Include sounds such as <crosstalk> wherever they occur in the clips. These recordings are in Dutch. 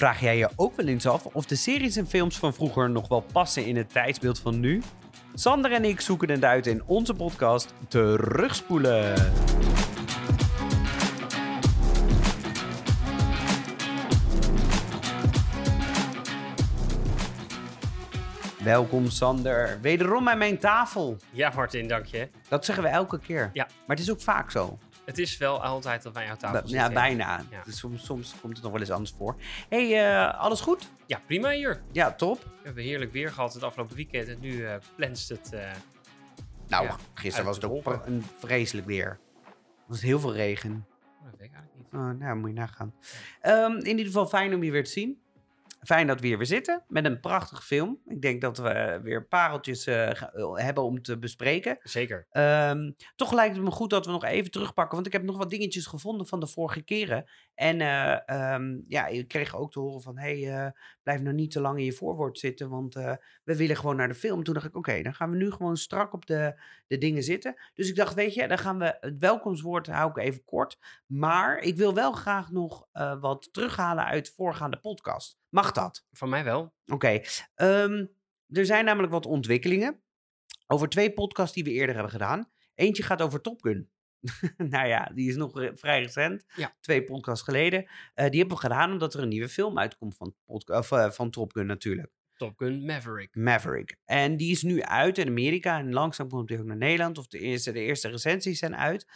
Vraag jij je ook wel eens af of de series en films van vroeger nog wel passen in het tijdsbeeld van nu? Sander en ik zoeken het uit in onze podcast Terugspoelen. Welkom Sander, wederom aan mijn tafel. Ja, Martin, dank je. Dat zeggen we elke keer. Ja. Maar het is ook vaak zo. Het is wel altijd dat wij aan tafel zitten. ja, bijna. Ja. Dus soms, soms komt het nog wel eens anders voor. hey, eh, alles goed? Ja, prima hier. Ja, top. We hebben heerlijk weer gehad het afgelopen weekend en nu plenst het. eh, Nou, Ja, gisteren was het ook een vreselijk weer. Er was heel veel regen. oh, dat weet ik eigenlijk niet. Oh, nou, moet je nagaan. Ehm, in ieder geval fijn om je weer te zien. Fijn dat we hier weer zitten met een prachtige film. Ik denk dat we weer pareltjes eh, ga- hebben om te bespreken. Zeker. Ehm, toch lijkt het me goed dat we nog even terugpakken. Want ik heb nog wat dingetjes gevonden van de vorige keren. En eh, ehm, ja, ik kreeg ook te horen van... hey, eh, blijf nou niet te lang in je voorwoord zitten. Want eh, we willen gewoon naar de film. Toen dacht ik, oké, dan gaan we nu gewoon strak op de, de dingen zitten. Dus ik dacht, weet je, dan gaan we het welkomstwoord hou ik even kort. Maar ik wil wel graag nog eh, wat terughalen uit de voorgaande podcast. Mag dat? Van mij wel. Oké, ehm, er zijn namelijk wat ontwikkelingen over twee podcasts die we eerder hebben gedaan. Eentje gaat over Top Gun. <laughs> nou ja, die is nog re- vrij recent. Ja. Twee podcasts geleden. Eh, die hebben we gedaan omdat er een nieuwe film uitkomt van, of, eh, van Top Gun natuurlijk. Top Gun Maverick. Maverick. En die is nu uit in Amerika en langzaam komt hij ook naar Nederland. Of de eerste, de eerste recensies zijn uit.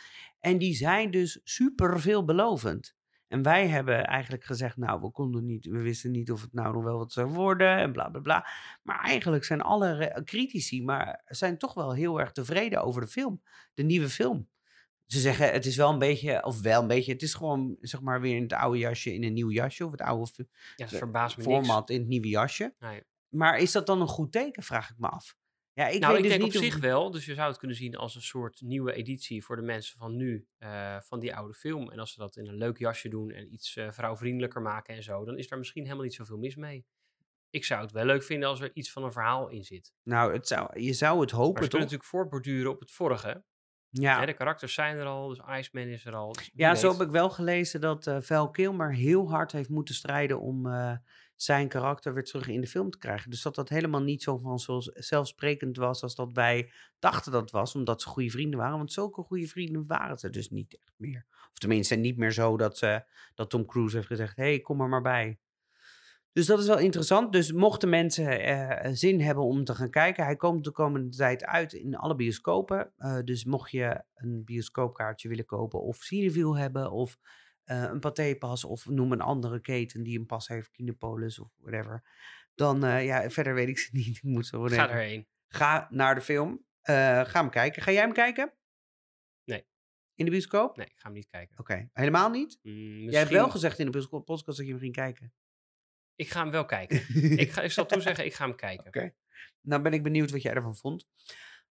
En die zijn dus super veelbelovend. En wij hebben eigenlijk gezegd, nou, we konden niet, we wisten niet of het nou nog wel wat zou worden en bla bla bla. Maar eigenlijk zijn alle critici, maar zijn toch wel heel erg tevreden over de film, de nieuwe film. Ze zeggen, het is wel een beetje, of wel een beetje, het is gewoon, zeg maar, weer in het oude jasje in een nieuw jasje. Of het oude Ja, dat verbaast me niks. format in het nieuwe jasje. Nee. Maar is dat dan een goed teken, vraag ik me af. Ja, ik nou, weet ik dus denk niet op zich wel. Dus je zou het kunnen zien als een soort nieuwe editie voor de mensen van nu, eh, van die oude film. En als ze dat in een leuk jasje doen en iets eh, vrouwvriendelijker maken en zo, dan is daar misschien helemaal niet zoveel mis mee. Ik zou het wel leuk vinden als er iets van een verhaal in zit. Nou, het zou, je zou het Maar hopen, ze toch? natuurlijk voortborduren op het vorige. Ja, de karakters zijn er al, dus Iceman is er al. dus ja zo heb ik wel gelezen dat eh Val Kilmer heel hard heeft moeten strijden om zijn karakter weer terug in de film te krijgen. Dus dat dat helemaal niet zo van zoals zelfsprekend was als dat wij dachten dat was, omdat ze goede vrienden waren. Want zulke goede vrienden waren ze dus niet echt meer. Of tenminste niet meer zo dat, ze, dat Tom Cruise heeft gezegd, hey, kom er maar bij. Dus dat is wel interessant. Dus mochten mensen eh, zin hebben om te gaan kijken, hij komt de komende tijd uit in alle bioscopen. Eh, dus mocht je een bioscoopkaartje willen kopen of Cineville hebben of eh, een patépas of noem een andere keten die een pas heeft, Kinepolis of whatever. Dan, eh, ja, verder weet ik ze <laughs> niet. Ik moet zo Ga erheen. Ga naar de film. Eh, ga hem kijken. Ga jij hem kijken? Nee. In de bioscoop? Nee, ik ga hem niet kijken. Oké, helemaal niet? Mm, Jij hebt wel gezegd in de bioscoop- podcast dat je hem ging kijken. Ik ga hem wel kijken. <laughs> ik, ga, ik zal toezeggen, ik ga hem kijken. Oké. Nou ben ik benieuwd wat jij ervan vond.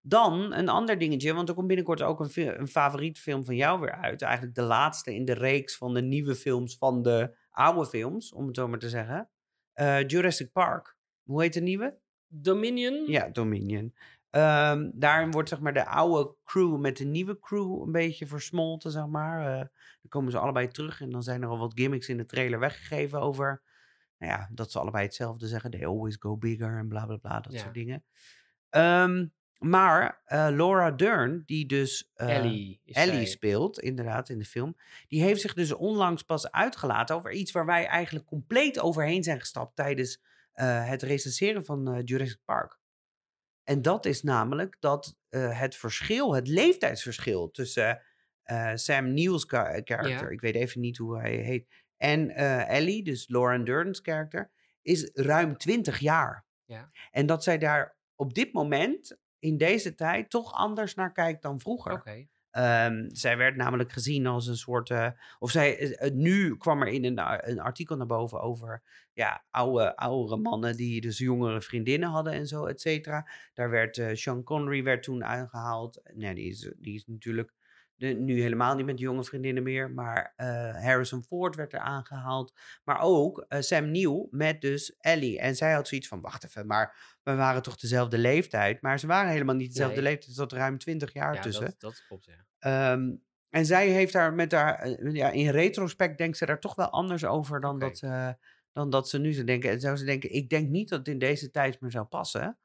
Dan een ander dingetje, want er komt binnenkort ook een, een favoriet film van jou weer uit. Eigenlijk de laatste in de reeks van de nieuwe films van de oude films, om het zo maar te zeggen. Eh, Jurassic Park. Hoe heet de nieuwe? Dominion? Ja, Dominion. Ehm, daarin wordt zeg maar de oude crew met de nieuwe crew een beetje versmolten, zeg maar. Eh, dan komen ze allebei terug en dan zijn er al wat gimmicks in de trailer weggegeven over... Nou ja, dat ze allebei hetzelfde zeggen. They always go bigger en bla bla bla, dat Ja. soort dingen. Ehm, maar eh, Laura Dern, die dus eh, Ellie. Ellie zij. speelt, inderdaad, in de film. Die heeft zich dus onlangs pas uitgelaten over iets waar wij eigenlijk compleet overheen zijn gestapt tijdens eh, het recenseren van Jurassic Park. En dat is namelijk dat het verschil, het leeftijdsverschil tussen Sam Neill's ka- karakter, Ja. ik weet even niet hoe hij heet, en Ellie, dus Lauren Dern's karakter, is ruim 20 jaar. Ja. En dat zij daar op dit moment, in deze tijd, toch anders naar kijkt dan vroeger. Oké. Ehm, zij werd namelijk gezien als een soort. eh, of zij, eh, nu kwam er in een, een artikel naar boven over. Ja, oude, oudere mannen die dus jongere vriendinnen hadden en zo, et cetera. Daar werd Sean Connery werd toen aangehaald. Nee, die is, die is natuurlijk de, nu helemaal niet met jonge vriendinnen meer. Maar eh, Harrison Ford werd er aangehaald. Maar ook eh, Sam Neill met dus Ellie. En zij had zoiets van: wacht even, maar we waren toch dezelfde leeftijd. Maar ze waren helemaal niet dezelfde Nee. leeftijd. Er zat ruim 20 jaar Ja, tussen. dat, dat klopt, ja. Ehm, en zij heeft daar met haar, eh, ja, in retrospect denkt ze daar toch wel anders over dan dat, ze, dan dat ze nu zou denken. En zou ze denken, ik denk niet dat het in deze tijd meer zou passen.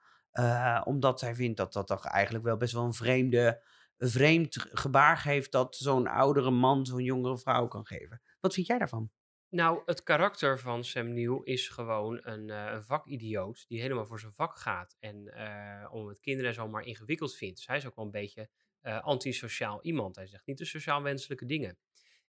omdat zij vindt dat dat toch eigenlijk wel best wel een vreemde, een vreemd gebaar geeft dat zo'n oudere man zo'n jongere vrouw kan geven. Wat vind jij daarvan? Nou, het karakter van Sam Neill is gewoon een, eh, een vakidioot die helemaal voor zijn vak gaat. En eh, om het kinderen zomaar ingewikkeld vindt. Dus hij is ook wel een beetje eh, antisociaal iemand. Hij zegt niet de sociaal wenselijke dingen.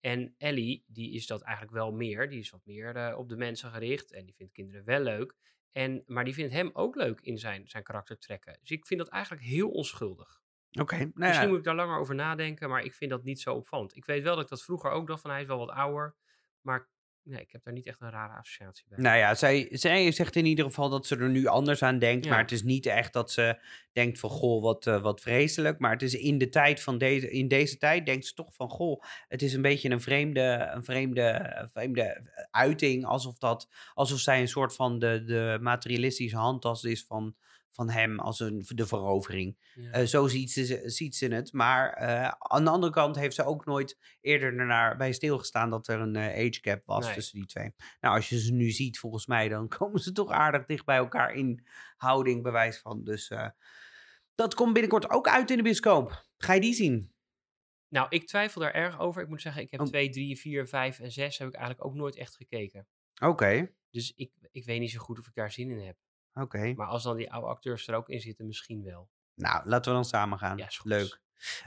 En Ellie, die is dat eigenlijk wel meer. Die is wat meer op de mensen gericht. En die vindt kinderen wel leuk. En, maar die vindt hem ook leuk in zijn, zijn karaktertrekken. Dus ik vind dat eigenlijk heel onschuldig. Oké, nou Misschien ja, moet ik daar langer over nadenken, maar ik vind dat niet zo opvallend. Ik weet wel dat ik dat vroeger ook dacht van hij is wel wat ouder. Maar nee, ik heb daar niet echt een rare associatie bij. Nou ja, zij, zij zegt in ieder geval dat ze er nu anders aan denkt. Ja. Maar het is niet echt dat ze denkt van goh, wat, eh, wat vreselijk. Maar het is in de tijd van deze, in deze tijd denkt ze toch van goh, het is een beetje een vreemde, een vreemde, een vreemde uiting. Alsof, dat, alsof zij een soort van de, de materialistische handtas is van, van hem als een, de verovering. Ja. Eh, zo ziet ze, ziet ze het. Maar eh, aan de andere kant heeft ze ook nooit eerder ernaar bij stilgestaan dat er een eh, age gap was Nee. tussen die twee. Nou, als je ze nu ziet, volgens mij, dan <laughs> komen ze toch aardig dicht bij elkaar in houding, bewijs van. Dus dat komt binnenkort ook uit in de bioscoop. Ga je die zien? Nou, ik twijfel daar erg over. Ik moet zeggen, ik heb Oh. 2, 3, 4, 5 en 6 heb ik eigenlijk ook nooit echt gekeken. Oké, Dus ik, ik weet niet zo goed of ik daar zin in heb. Oké. Maar als dan die oude acteurs er ook in zitten, misschien wel. Nou, laten we dan samen gaan. Ja, is goed. Leuk.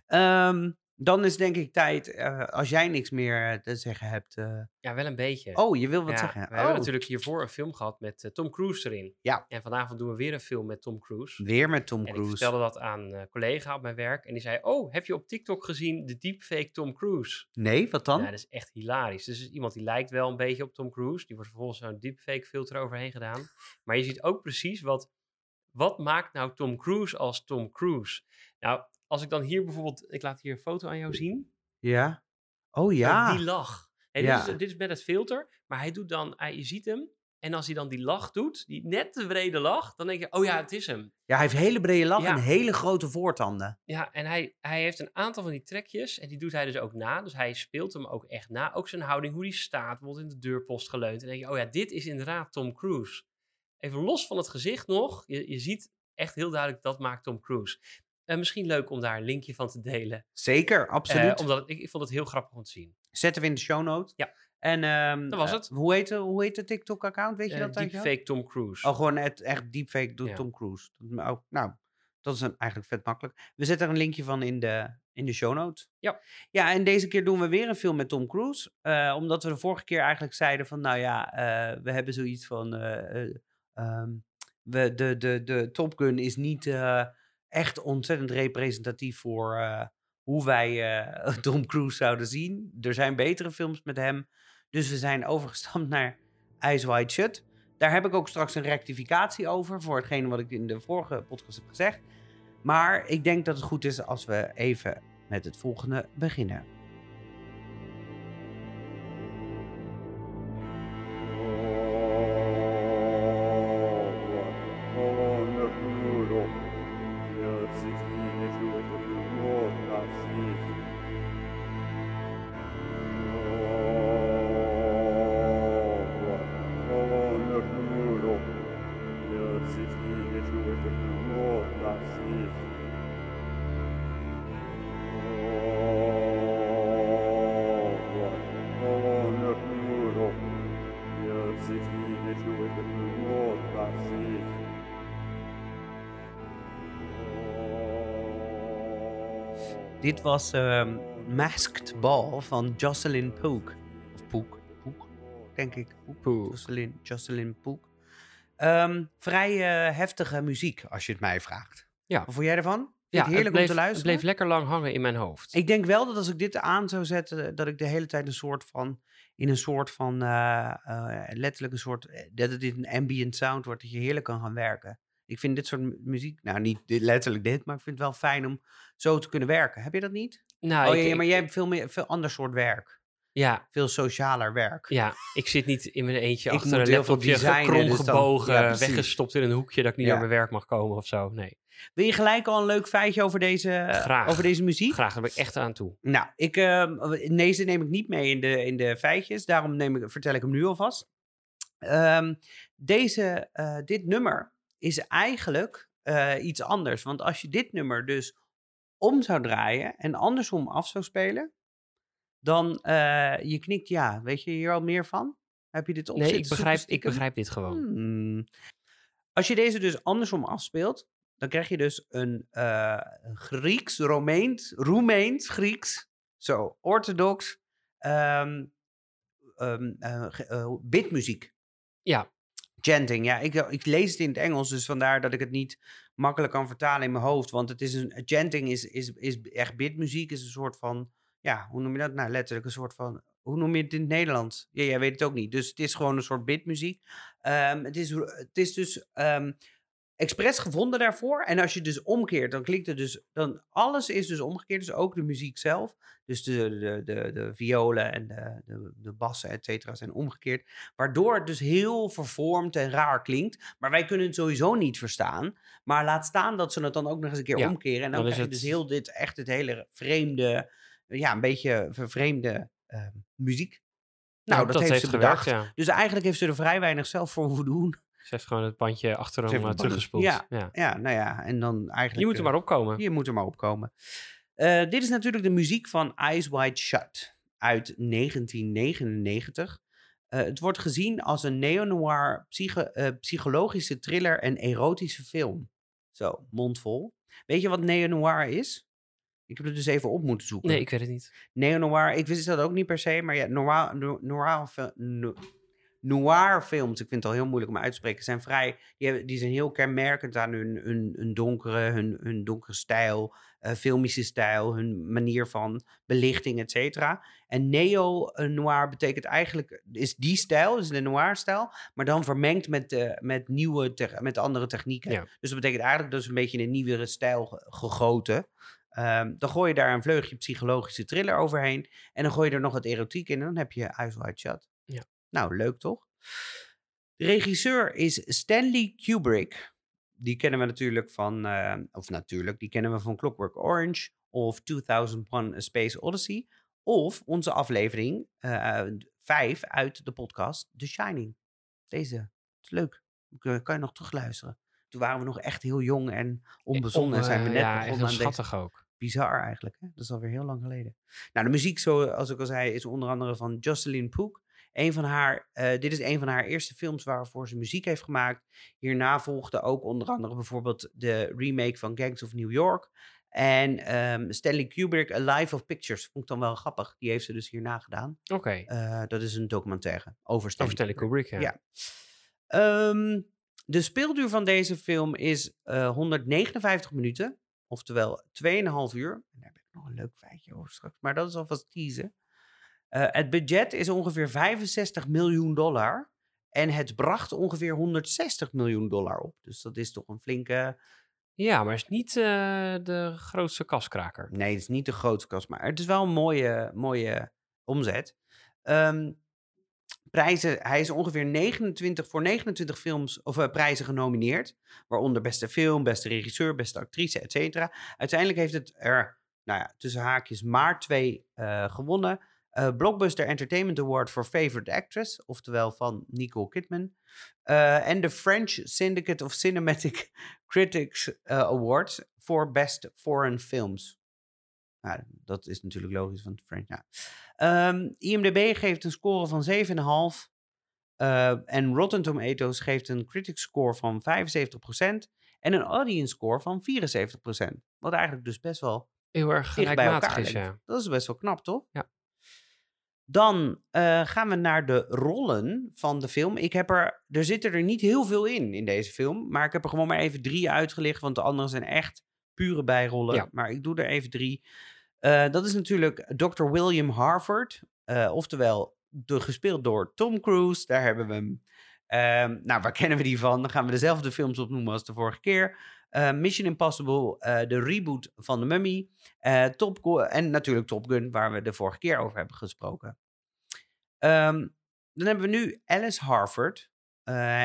Ehm, dan is denk ik tijd, eh, als jij niks meer eh, te zeggen hebt. eh, Ja, wel een beetje. Oh, je wil wat Ja, zeggen? We hebben Oh, natuurlijk hiervoor een film gehad met Tom Cruise erin. Ja. En vanavond doen we weer een film met Tom Cruise. Weer met Tom En ik Cruise. vertelde dat aan een collega op mijn werk. En die zei, oh, heb je op TikTok gezien de deepfake Tom Cruise? Nee, wat dan? Ja, dat is echt hilarisch. Dus is iemand die lijkt wel een beetje op Tom Cruise. Die wordt vervolgens zo'n deepfake filter overheen gedaan. Maar je ziet ook precies wat, wat maakt nou Tom Cruise als Tom Cruise? Nou, als ik dan hier bijvoorbeeld, ik laat hier een foto aan jou zien. Ja. Oh Nou, ja. die lach. Ja. dit, is, dit is met het filter, maar hij doet dan, hij, je ziet hem. En als hij dan die lach doet, die net de brede lach, dan denk je, oh ja, het is hem. Ja, hij heeft hele brede lach Ja. en hele grote voortanden. Ja, en hij, hij heeft een aantal van die trekjes en die doet hij dus ook na. Dus hij speelt hem ook echt na. Ook zijn houding, hoe hij staat, bijvoorbeeld in de deurpost geleund. En dan denk je, oh ja, dit is inderdaad Tom Cruise. Even los van het gezicht nog, je, je ziet echt heel duidelijk, dat maakt Tom Cruise. En misschien leuk om daar een linkje van te delen. Zeker, Eh, absoluut. omdat het- ik, ik vond het heel grappig om te zien. Zetten we in de show note. Ja. En ehm, Dat was eh, het. hoe heet de, hoe heet de TikTok-account? Weet je Eh, dat? deepfake Tom Cruise. Oh, gewoon het, echt deepfake door Ja. Tom Cruise. Dat, oh, nou, dat is een- eigenlijk vet makkelijk. We zetten er een linkje van in de, in de show notes. Ja. Ja, en deze keer doen we weer een film met Tom Cruise. eh, omdat we de vorige keer eigenlijk zeiden van, nou ja, eh, we hebben zoiets van, eh, eh, ehm, we, de, de, de Top Gun is niet eh, echt ontzettend representatief voor eh, hoe wij eh, <laughs> Tom Cruise zouden zien. Er zijn betere films met hem. Dus we zijn <laughs> overgestapt naar Eyes Wide Shut. Daar heb ik ook straks een rectificatie over voor hetgene wat ik in de vorige podcast heb gezegd. Maar ik denk dat het goed is als we even met het volgende beginnen. Dit was ehm, Masked Ball van Jocelyn Pook. Of Pook, Pook, denk ik. Jocelyn, Jocelyn Pook. Ehm, vrij eh, heftige muziek, als je het mij vraagt. Ja. Wat vond jij ervan? Ja, het heerlijk bleef, om te luisteren? Het bleef lekker lang hangen in mijn hoofd. Ik denk wel dat als ik dit aan zou zetten, dat ik de hele tijd een soort van, in een soort van, eh, eh, letterlijk een soort, dat het een ambient sound wordt, dat je heerlijk kan gaan werken. Ik vind dit soort mu- muziek, nou niet letterlijk dit, maar ik vind het wel fijn om zo te kunnen werken. Heb je dat niet? nou, oh ik- ja, ik- maar jij hebt veel meer, veel ander soort werk. ja, Veel socialer werk. ja, ik zit niet in mijn eentje <laughs> Ik achter een laptopje designen, krom dus ja, precies. weggestopt in een hoekje dat ik niet Ja. naar mijn werk mag komen of zo. Nee, Wil je gelijk al een leuk feitje over deze, Graag. over deze muziek? graag, daar ben ik echt aan toe. Nou, ik, ehm, deze neem ik niet mee in de, in de feitjes. Daarom neem ik, vertel ik hem nu alvast. Ehm, deze, eh, dit nummer is eigenlijk eh, iets anders. Want als je dit nummer dus om zou draaien en andersom af zou spelen, dan eh, je knikt ja. Weet je hier al meer van? Heb je dit op Nee, ik begrijp, ik begrijp dit gewoon. Hmm. Als je deze dus andersom afspeelt, dan krijg je dus een eh, Grieks, Romeins, Roemeens, Grieks, zo, orthodox, ehm ehm, eh, ge- eh, bidmuziek. Ja, Chanting, ja, ik, ik lees het in het Engels, dus vandaar dat ik het niet makkelijk kan vertalen in mijn hoofd. Want het is een, chanting is, is, is echt bidmuziek, is een soort van, ja, hoe noem je dat? Nou, letterlijk een soort van, hoe noem je het in het Nederlands? Ja, jij weet het ook niet. Dus het is gewoon een soort bidmuziek. Ehm, het, is, het is dus ehm expres gevonden daarvoor. En als je dus omkeert, dan klinkt het dus, dan alles is dus omgekeerd. Dus ook de muziek zelf. Dus de, de, de, de violen en de, de, de bassen, et cetera, zijn omgekeerd. Waardoor het dus heel vervormd en raar klinkt. Maar wij kunnen het sowieso niet verstaan. Maar laat staan dat ze het dan ook nog eens een keer Ja, omkeren. En dan, dan is krijg je het- dus heel dit, echt het hele vreemde, ja, een beetje vervreemde eh, muziek. Nou, dat, heeft, ze gewerkt, bedacht. ja. Dus eigenlijk heeft ze er vrij weinig zelf voor hoeven doen. Ze heeft gewoon het bandje achterom Ze heeft eh, teruggespoeld. ja. Ja. Ja, nou ja, en dan eigenlijk... Je moet er eh, maar opkomen. Je moet er maar opkomen. Eh, dit is natuurlijk de muziek van Eyes Wide Shut uit 1999. Eh, het wordt gezien als een neo-noir psycho- psychologische thriller en erotische film. Zo, mondvol. Weet je wat neo-noir is? Ik heb het dus even op moeten zoeken. Nee, ik weet het niet. Neo-noir, ik wist dat ook niet per se, maar ja, noir, no- noir, fil- no- noir films, ik vind het al heel moeilijk om uit te spreken, zijn vrij, die, hebben, die zijn heel kenmerkend aan hun, hun, hun donkere, hun, hun donkere stijl, eh, filmische stijl, hun manier van belichting, et cetera. En neo-noir betekent eigenlijk, is die stijl, dus de noir-stijl, maar dan vermengd met, de, met nieuwe, te- met andere technieken. Ja. Dus dat betekent eigenlijk dat is een beetje een nieuwere stijl ge- gegoten. Ehm, dan gooi je daar een vleugje psychologische thriller overheen. En dan gooi je er nog wat erotiek in. En dan heb je Eyes Wide Shut. Nou, leuk toch? De regisseur is Stanley Kubrick. Die kennen we natuurlijk van... eh, of natuurlijk, die kennen we van Clockwork Orange. Of 2001 A Space Odyssey. Of onze aflevering 5 uit de podcast The Shining. Deze. is leuk. Kan kan je nog terugluisteren. Toen waren we nog echt heel jong en onbezonnen. en zijn we Eh, net ja, begonnen deze schattig ook. bizar eigenlijk. Hè? Dat is alweer heel lang geleden. Nou, de muziek, zoals ik al zei, is onder andere van Jocelyn Pook. Een van haar, eh, dit is een van haar eerste films waarvoor ze muziek heeft gemaakt. Hierna volgde ook onder andere bijvoorbeeld de remake van Gangs of New York. En ehm, Stanley Kubrick, A Life of Pictures. Vond ik dan wel grappig. Die heeft ze dus hierna gedaan. Oké. Eh, dat is een documentaire over Stanley, Over Stanley Kubrick, ja. Ja. Ehm, de speelduur van deze film is eh, 159 minuten. Oftewel 2,5 uur. En daar heb ik nog een leuk feitje over straks. Maar dat is alvast teasen. Eh, het budget is ongeveer 65 miljoen dollar. En het bracht ongeveer 160 miljoen dollar op. Dus dat is toch een flinke... Ja, maar is niet eh, de grootste kaskraker. Nee, het is niet de grootste kast, maar het is wel een mooie, mooie omzet. Ehm, prijzen, hij is ongeveer 29, voor 29 films of eh, prijzen genomineerd. Waaronder beste film, beste regisseur, beste actrice, et cetera. Uiteindelijk heeft het er, nou ja, tussen haakjes maar twee gewonnen. Eh, Blockbuster Entertainment Award for Favorite Actress, oftewel van Nicole Kidman. Eh, en de French Syndicate of Cinematic <laughs> Critics eh, Award voor Best Foreign Films. Nou, dat is natuurlijk logisch, want French, ja. Ehm, IMDb geeft een score van 7,5. eh, en Rotten Tomatoes geeft een critic score van 75% en een audience score van 74%. Wat eigenlijk dus best wel Heel erg gelijkmatig elkaar is, ja. Dat is best wel knap, toch? Ja. Dan eh, gaan we naar de rollen van de film. Ik heb er, er zitten er niet heel veel in, in deze film. Maar ik heb er gewoon maar even drie uitgelicht, want de andere zijn echt pure bijrollen. Ja. Maar ik doe er even drie. Eh, dat is natuurlijk Dr. William Harvard. eh, oftewel, de, gespeeld door Tom Cruise. Daar hebben we hem. Ehm, nou, waar kennen we die van? Dan gaan we dezelfde films opnoemen als de vorige keer. Eh, Mission Impossible, eh, de reboot van de Mummy. eh, Top en natuurlijk Top Gun, waar we de vorige keer over hebben gesproken. Ehm, dan hebben we nu Alice Harvard.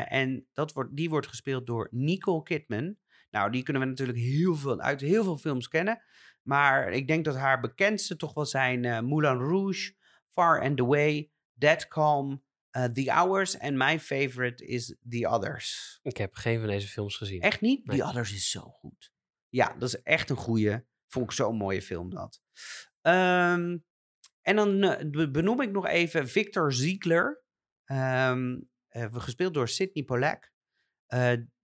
en dat wordt, die wordt gespeeld door Nicole Kidman. Nou, die kunnen we natuurlijk heel veel, uit heel veel films kennen. Maar ik denk dat haar bekendste toch wel zijn Moulin Rouge, Far and Away, Dead Calm, eh, The Hours en my favorite is The Others. Ik heb geen van deze films gezien. Echt niet? Nee. The Others is zo goed. Ja, dat is echt een goeie. Vond ik zo'n mooie film dat. Ehm, en dan eh, be- benoem ik nog even Victor Ziegler. Ehm, eh, gespeeld door Sidney Pollack.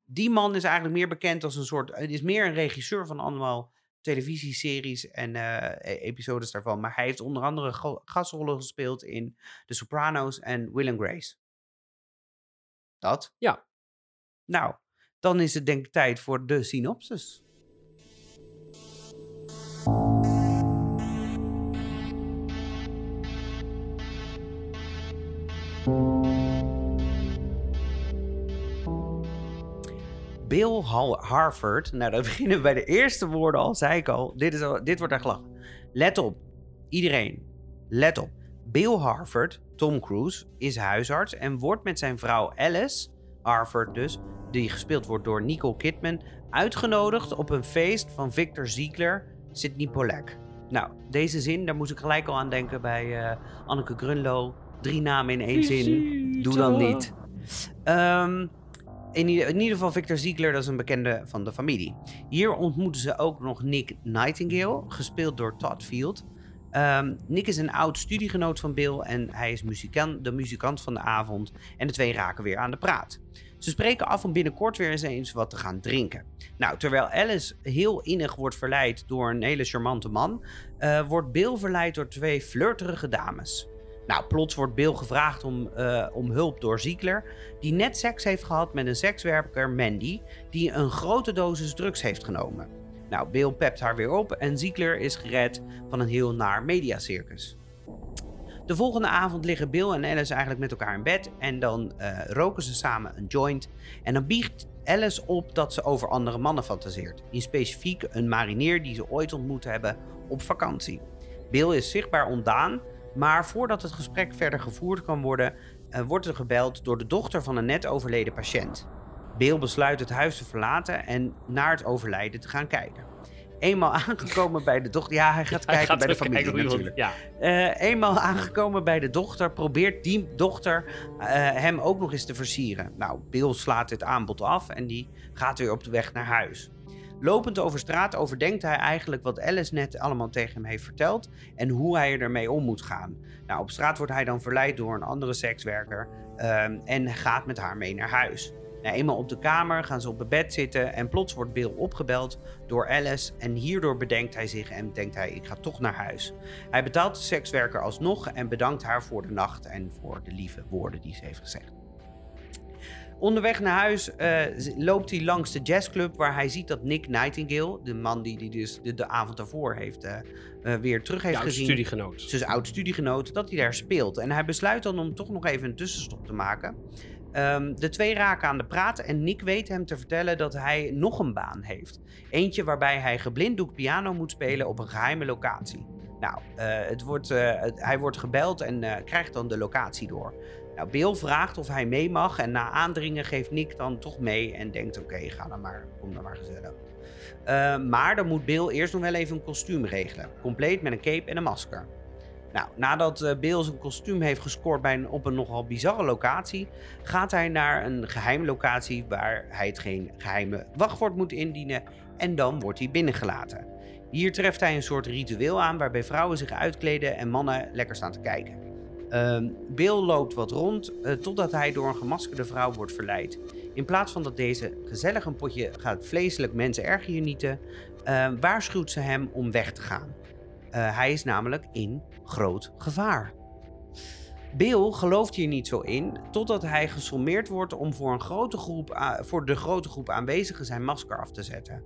Die man is eigenlijk meer bekend als een soort... Het is meer een regisseur van allemaal televisieseries en eh, e- episodes daarvan. Maar hij heeft onder andere gastrollen gespeeld in The Sopranos en Will and Grace. Dat? Ja. Nou, dan is het denk ik tijd voor de synopsis. Bill Harford. Nou, dan <laughs> beginnen we bij de eerste woorden al, zei ik al. Dit, is al, dit wordt echt lachen. Let op. Iedereen. Let op. Bill Harford, Tom Cruise, is huisarts en wordt met zijn vrouw Alice, Harford dus, die gespeeld wordt door Nicole Kidman, uitgenodigd op een feest van Victor Ziegler, Sidney Pollack. Nou, deze zin, daar moest ik gelijk al aan denken bij eh, Anneke Grunlo. Drie namen in één zin. Doe dan niet. Ehm, in, ieder, geval Victor Ziegler, dat is een bekende van de familie. Hier ontmoeten ze ook nog Nick Nightingale, gespeeld door Todd Field. Ehm, Nick is een oud studiegenoot van Bill en hij is muzikant, de muzikant van de avond. En de twee raken weer aan de praat. Ze spreken af om binnenkort weer eens eens wat te gaan drinken. Nou, terwijl Alice heel innig wordt verleid door een hele charmante man, eh, wordt Bill verleid door twee flirterige dames. Nou, plots wordt Bill gevraagd om, eh, om hulp door Ziegler, die net seks heeft gehad met een sekswerker, Mandy, die een grote dosis drugs heeft genomen. Nou, Bill pept haar weer op en Ziegler is gered van een heel naar mediacircus. De volgende avond liggen Bill en Alice eigenlijk met elkaar in bed en dan eh, roken ze samen een joint. En dan biegt Alice op dat ze over andere mannen fantaseert. In specifiek een marinier die ze ooit ontmoet hebben op vakantie. Bill is zichtbaar ontdaan, maar voordat het gesprek verder gevoerd kan worden, eh, wordt er gebeld door de dochter van een net overleden patiënt. Bill besluit het huis te verlaten en naar het overlijden te gaan kijken. Eenmaal <laughs> aangekomen bij de dochter. Ja, hij gaat <laughs> kijken gaat bij de familie kijken natuurlijk. Ja, Eh, eenmaal aangekomen bij de dochter, probeert die dochter eh, hem ook nog eens te versieren. Nou, Bill slaat dit aanbod af en die gaat weer op de weg naar huis. Lopend over straat overdenkt hij eigenlijk wat Alice net allemaal tegen hem heeft verteld en hoe hij ermee om moet gaan. Nou, op straat wordt hij dan verleid door een andere sekswerker ehm, en gaat met haar mee naar huis. Nou, eenmaal op de kamer gaan ze op het bed zitten en plots wordt Bill opgebeld door Alice en hierdoor bedenkt hij zich en denkt hij ik ga toch naar huis. Hij betaalt de sekswerker alsnog en bedankt haar voor de nacht en voor de lieve woorden die ze heeft gezegd. Onderweg naar huis eh, loopt hij langs de jazzclub waar hij ziet dat Nick Nightingale, de man die hij dus de, de avond daarvoor heeft, eh, eh, weer terug heeft gezien. studiegenoot. zijn oud studiegenoot, dat hij daar speelt. En hij besluit dan om toch nog even een tussenstop te maken. Ehm, de twee raken aan de praat en Nick weet hem te vertellen dat hij nog een baan heeft. Eentje waarbij hij geblinddoekt piano moet spelen op een geheime locatie. Nou, het wordt, hij wordt gebeld en krijgt dan de locatie door. Nou, Bill vraagt of hij mee mag en na aandringen geeft Nick dan toch mee en denkt oké, ga dan maar, kom dan maar gezellig. Eh, maar dan moet Bill eerst nog wel even een kostuum regelen. Compleet met een cape en een masker. Nou, nadat eh, Bill zijn kostuum heeft gescoord bij een, op een nogal bizarre locatie, gaat hij naar een geheime locatie waar hij het geen geheime wachtwoord moet indienen en dan wordt hij binnengelaten. Hier treft hij een soort ritueel aan waarbij vrouwen zich uitkleden en mannen lekker staan te kijken. Ehm, Bill loopt wat rond eh, totdat hij door een gemaskerde vrouw wordt verleid. In plaats van dat deze gezellig een potje gaat vleeselijk mensen erg genieten, eh, waarschuwt ze hem om weg te gaan. Eh, hij is namelijk in groot gevaar. Bill gelooft hier niet zo in, totdat hij gesommeerd wordt om voor, een grote groep, voor de grote groep aanwezigen zijn masker af te zetten.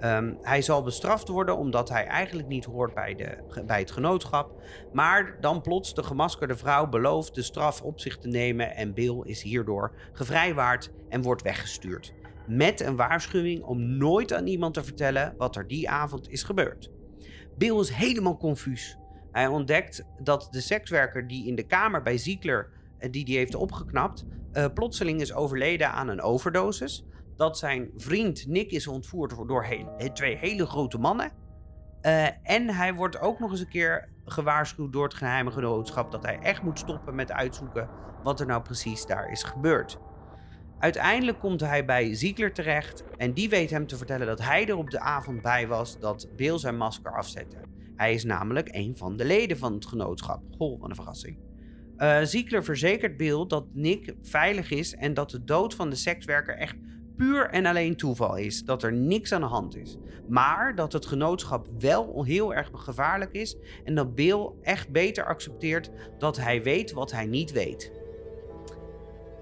Ehm, hij zal bestraft worden omdat hij eigenlijk niet hoort bij, de, bij het genootschap. Maar dan plots de gemaskerde vrouw belooft de straf op zich te nemen en Bill is hierdoor gevrijwaard en wordt weggestuurd. Met een waarschuwing om nooit aan iemand te vertellen wat er die avond is gebeurd. Bill is helemaal confuus. Hij ontdekt dat de sekswerker die in de kamer bij Ziegler, eh, die die heeft opgeknapt, eh, plotseling is overleden aan een overdosis. Dat zijn vriend Nick is ontvoerd door twee hele grote mannen. Eh, en hij wordt ook nog eens een keer gewaarschuwd door het geheime genootschap dat hij echt moet stoppen met uitzoeken wat er nou precies daar is gebeurd. Uiteindelijk komt hij bij Ziegler terecht en die weet hem te vertellen dat hij er op de avond bij was dat Bill zijn masker afzette. Hij is namelijk een van de leden van het genootschap. Goh, wat een verrassing. Uh, Ziegler verzekert Bill dat Nick veilig is en dat de dood van de sekswerker echt puur en alleen toeval is. Dat er niks aan de hand is. Maar dat het genootschap wel heel erg gevaarlijk is en dat Bill echt beter accepteert dat hij weet wat hij niet weet.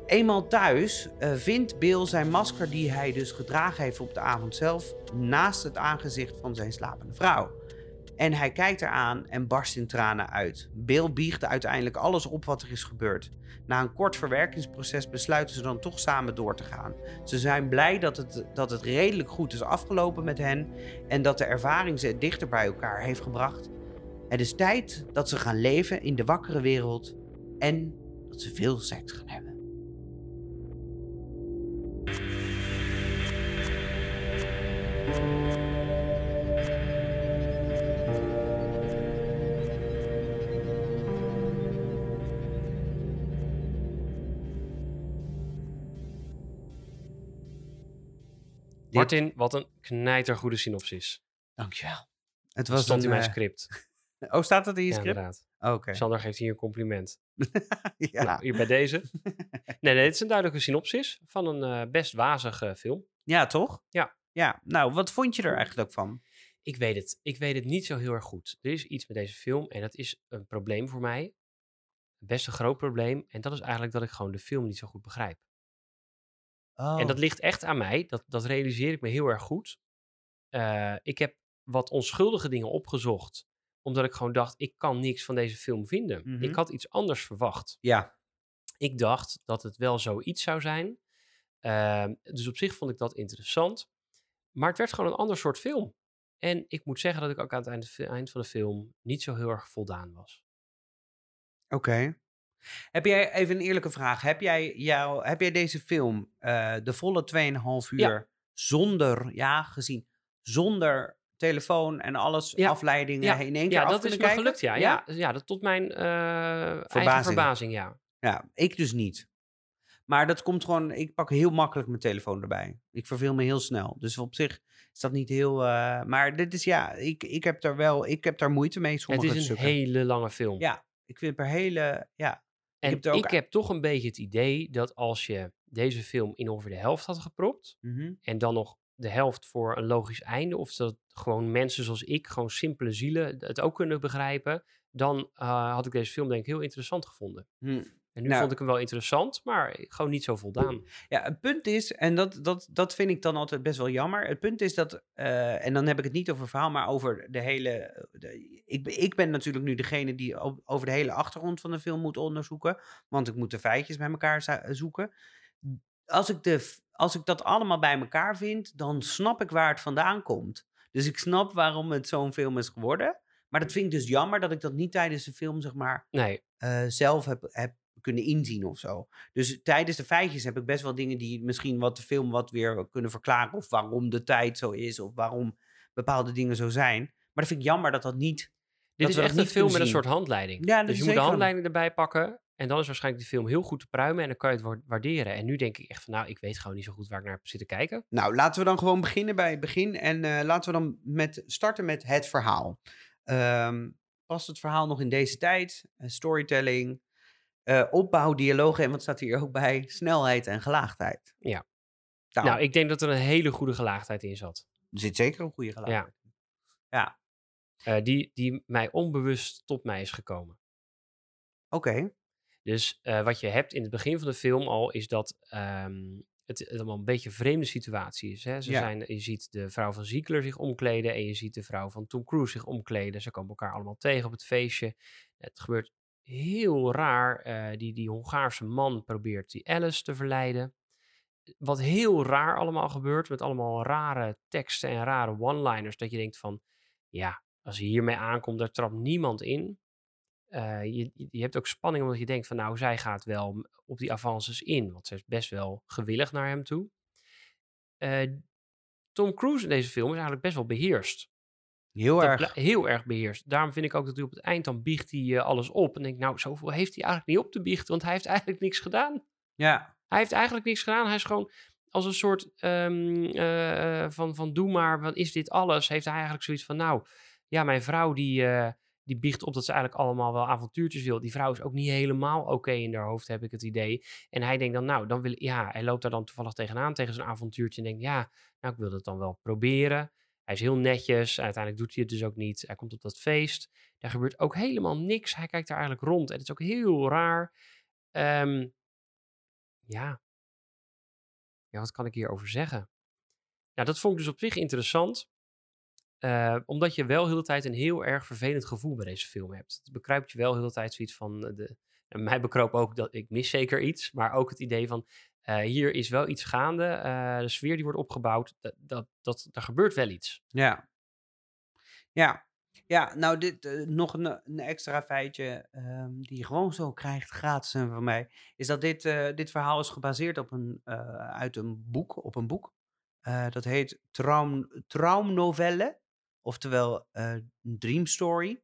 Eenmaal thuis uh, vindt Bill zijn masker die hij dus gedragen heeft op de avond zelf naast het aangezicht van zijn slapende vrouw. En hij kijkt eraan en barst in tranen uit. Bill biegt uiteindelijk alles op wat er is gebeurd. Na een kort verwerkingsproces besluiten ze dan toch samen door te gaan. Ze zijn blij dat het, dat het redelijk goed is afgelopen met hen en dat de ervaring ze dichter bij elkaar heeft gebracht. Het is tijd dat ze gaan leven in de wakkere wereld en dat ze veel seks gaan hebben. Martin, wat een knijtergoede synopsis. Dankjewel. Het was stond in mijn uh... script. <laughs> Oh, staat dat in je ja, script? Inderdaad. Oké. Okay. Sander geeft hier een compliment. <laughs> ja. Nou, hier bij deze. <laughs> nee, nee, het is een duidelijke synopsis van een uh, best wazige film. Ja, toch? Ja. Ja, nou, wat vond je er eigenlijk van? Ik weet het. Ik weet het niet zo heel erg goed. Er is iets met deze film en dat is een probleem voor mij. Best een groot probleem. En dat is eigenlijk dat ik gewoon de film niet zo goed begrijp. Oh. En dat ligt echt aan mij. Dat, dat realiseer ik me heel erg goed. Uh, ik heb wat onschuldige dingen opgezocht. Omdat ik gewoon dacht, ik kan niks van deze film vinden. Mhm. Ik had iets anders verwacht. Ja. Ik dacht dat het wel zoiets zou zijn. Uh, dus op zich vond ik dat interessant. Maar het werd gewoon een ander soort film. En ik moet zeggen dat ik ook aan het eind, eind van de film niet zo heel erg voldaan was. Oké. Okay. Heb jij, even een eerlijke vraag, heb jij, jou, heb jij deze film uh, de volle 2,5 uur Ja. zonder, ja, gezien, zonder telefoon en alles, Ja. afleidingen Ja. in één keer Ja, af dat is me gelukt, ja. Ja, ja dat tot mijn eh, eigen Verbazing. ja. Ja, ik dus niet. Maar dat komt gewoon, ik pak heel makkelijk mijn telefoon erbij. Ik verveel me heel snel. Dus op zich is dat niet heel. eh, maar dit is ja, ik, ik heb daar wel, ik heb daar moeite mee. Het is een stukken. hele lange film. Ja, ik vind per hele, ja. En heb ik heb toch een beetje het idee dat als je deze film in ongeveer de helft had gepropt... Mhm. en dan nog de helft voor een logisch einde... of dat gewoon mensen zoals ik, gewoon simpele zielen, het ook kunnen begrijpen... dan eh, had ik deze film denk ik heel interessant gevonden. Hm. En nu Nou. vond ik hem wel interessant, maar gewoon niet zo voldaan. Ja, het punt is, en dat, dat, dat vind ik dan altijd best wel jammer. Het punt is dat, eh, en dan heb ik het niet over verhaal, maar over de hele. De, ik, ben- ik ben natuurlijk nu degene die over de hele achtergrond van de film moet onderzoeken. Want ik moet de feitjes bij elkaar zoeken. Als ik, de, als ik dat allemaal bij elkaar vind, dan snap ik waar het vandaan komt. Dus ik snap waarom het zo'n film is geworden. Maar dat vind ik dus jammer dat ik dat niet tijdens de film, zeg maar, Nee, eh, zelf heb, heb kunnen inzien of zo. Dus tijdens de feitjes heb ik best wel dingen die misschien wat de film wat weer kunnen verklaren. Of waarom de tijd zo is, of waarom bepaalde dingen zo zijn. Maar dat vind ik jammer dat dat niet... dit is echt een niet film met een soort handleiding. Ja, dus je moet de handleiding erbij pakken... en dan is waarschijnlijk die film heel goed te pruimen... en dan kan je het wa- waarderen. En nu denk ik echt van, nou, ik weet gewoon niet zo goed waar ik naar heb zitten kijken. Nou, laten we dan gewoon beginnen bij het begin. En eh, laten we dan met, starten met het verhaal. Ehm, past het verhaal nog in deze tijd? Eh, storytelling, eh, opbouw, dialogen en wat staat hier ook bij? Snelheid en gelaagdheid. Ja. Nou, Nou, ik denk dat er een hele goede gelaagdheid in zat. er zit zeker een goede gelaagdheid. Ja. Eh, die, die mij onbewust tot mij is gekomen. Oké. Dus eh, wat je hebt in het begin van de film al, is dat ehm, het, het allemaal een beetje een vreemde situatie is. Hè? Ze Ja. zijn, je ziet de vrouw van Ziegler zich omkleden en je ziet de vrouw van Tom Cruise zich omkleden. Ze komen elkaar allemaal tegen op het feestje. Het gebeurt heel raar. eh, die, die Hongaarse man probeert die Alice te verleiden. Wat heel raar allemaal gebeurt, met allemaal rare teksten en rare one-liners. Dat je denkt van, ja, als je hiermee aankomt, daar trapt niemand in. Eh, je, je hebt ook spanning omdat je denkt van nou, zij gaat wel op die avances in. Want ze is best wel gewillig naar hem toe. Eh, Tom Cruise in deze film is eigenlijk best wel beheerst. Heel dat erg. heel erg beheerst. Daarom vind ik ook dat hij op het eind dan biecht hij eh, alles op. En denk, nou, zoveel heeft hij eigenlijk niet op te biechten, want hij heeft eigenlijk niks gedaan. Ja, Hij heeft eigenlijk niks gedaan. Hij is gewoon als een soort ehm, eh, eh, van, van doe maar, wat is dit alles? Heeft hij eigenlijk zoiets van, nou, ja, mijn vrouw die, eh, die biecht op dat ze eigenlijk allemaal wel avontuurtjes wil. Die vrouw is ook niet helemaal oké in haar hoofd, heb ik het idee. En hij denkt dan, nou, dan wil ja, hij loopt daar dan toevallig tegenaan, tegen zijn avontuurtje. En denkt, ja, nou, ik wil het dan wel proberen. Hij is heel netjes. Uiteindelijk doet hij het dus ook niet. Hij komt op dat feest. Daar gebeurt ook helemaal niks. Hij kijkt daar eigenlijk rond. En het is ook heel raar. Ehm, ja. Ja, wat kan ik hierover zeggen? Nou, dat vond ik dus op zich interessant. eh, omdat je wel heel de tijd een heel erg vervelend gevoel bij deze film hebt. Het bekruipt je wel heel de tijd zoiets van... eh, De, en mij bekroop ook dat ik mis zeker iets. Maar ook het idee van... eh, hier is wel iets gaande. eh, de sfeer die wordt opgebouwd. Dat, dat, dat, er gebeurt wel iets. ja. Ja, ja nou, dit, eh, nog een, een extra feitje ehm, die gewoon zo krijgt, gratis van mij, is dat dit, dit verhaal is gebaseerd op een, uit een boek, op een boek. Dat heet Traum, Traumnovelle, oftewel Dream Story,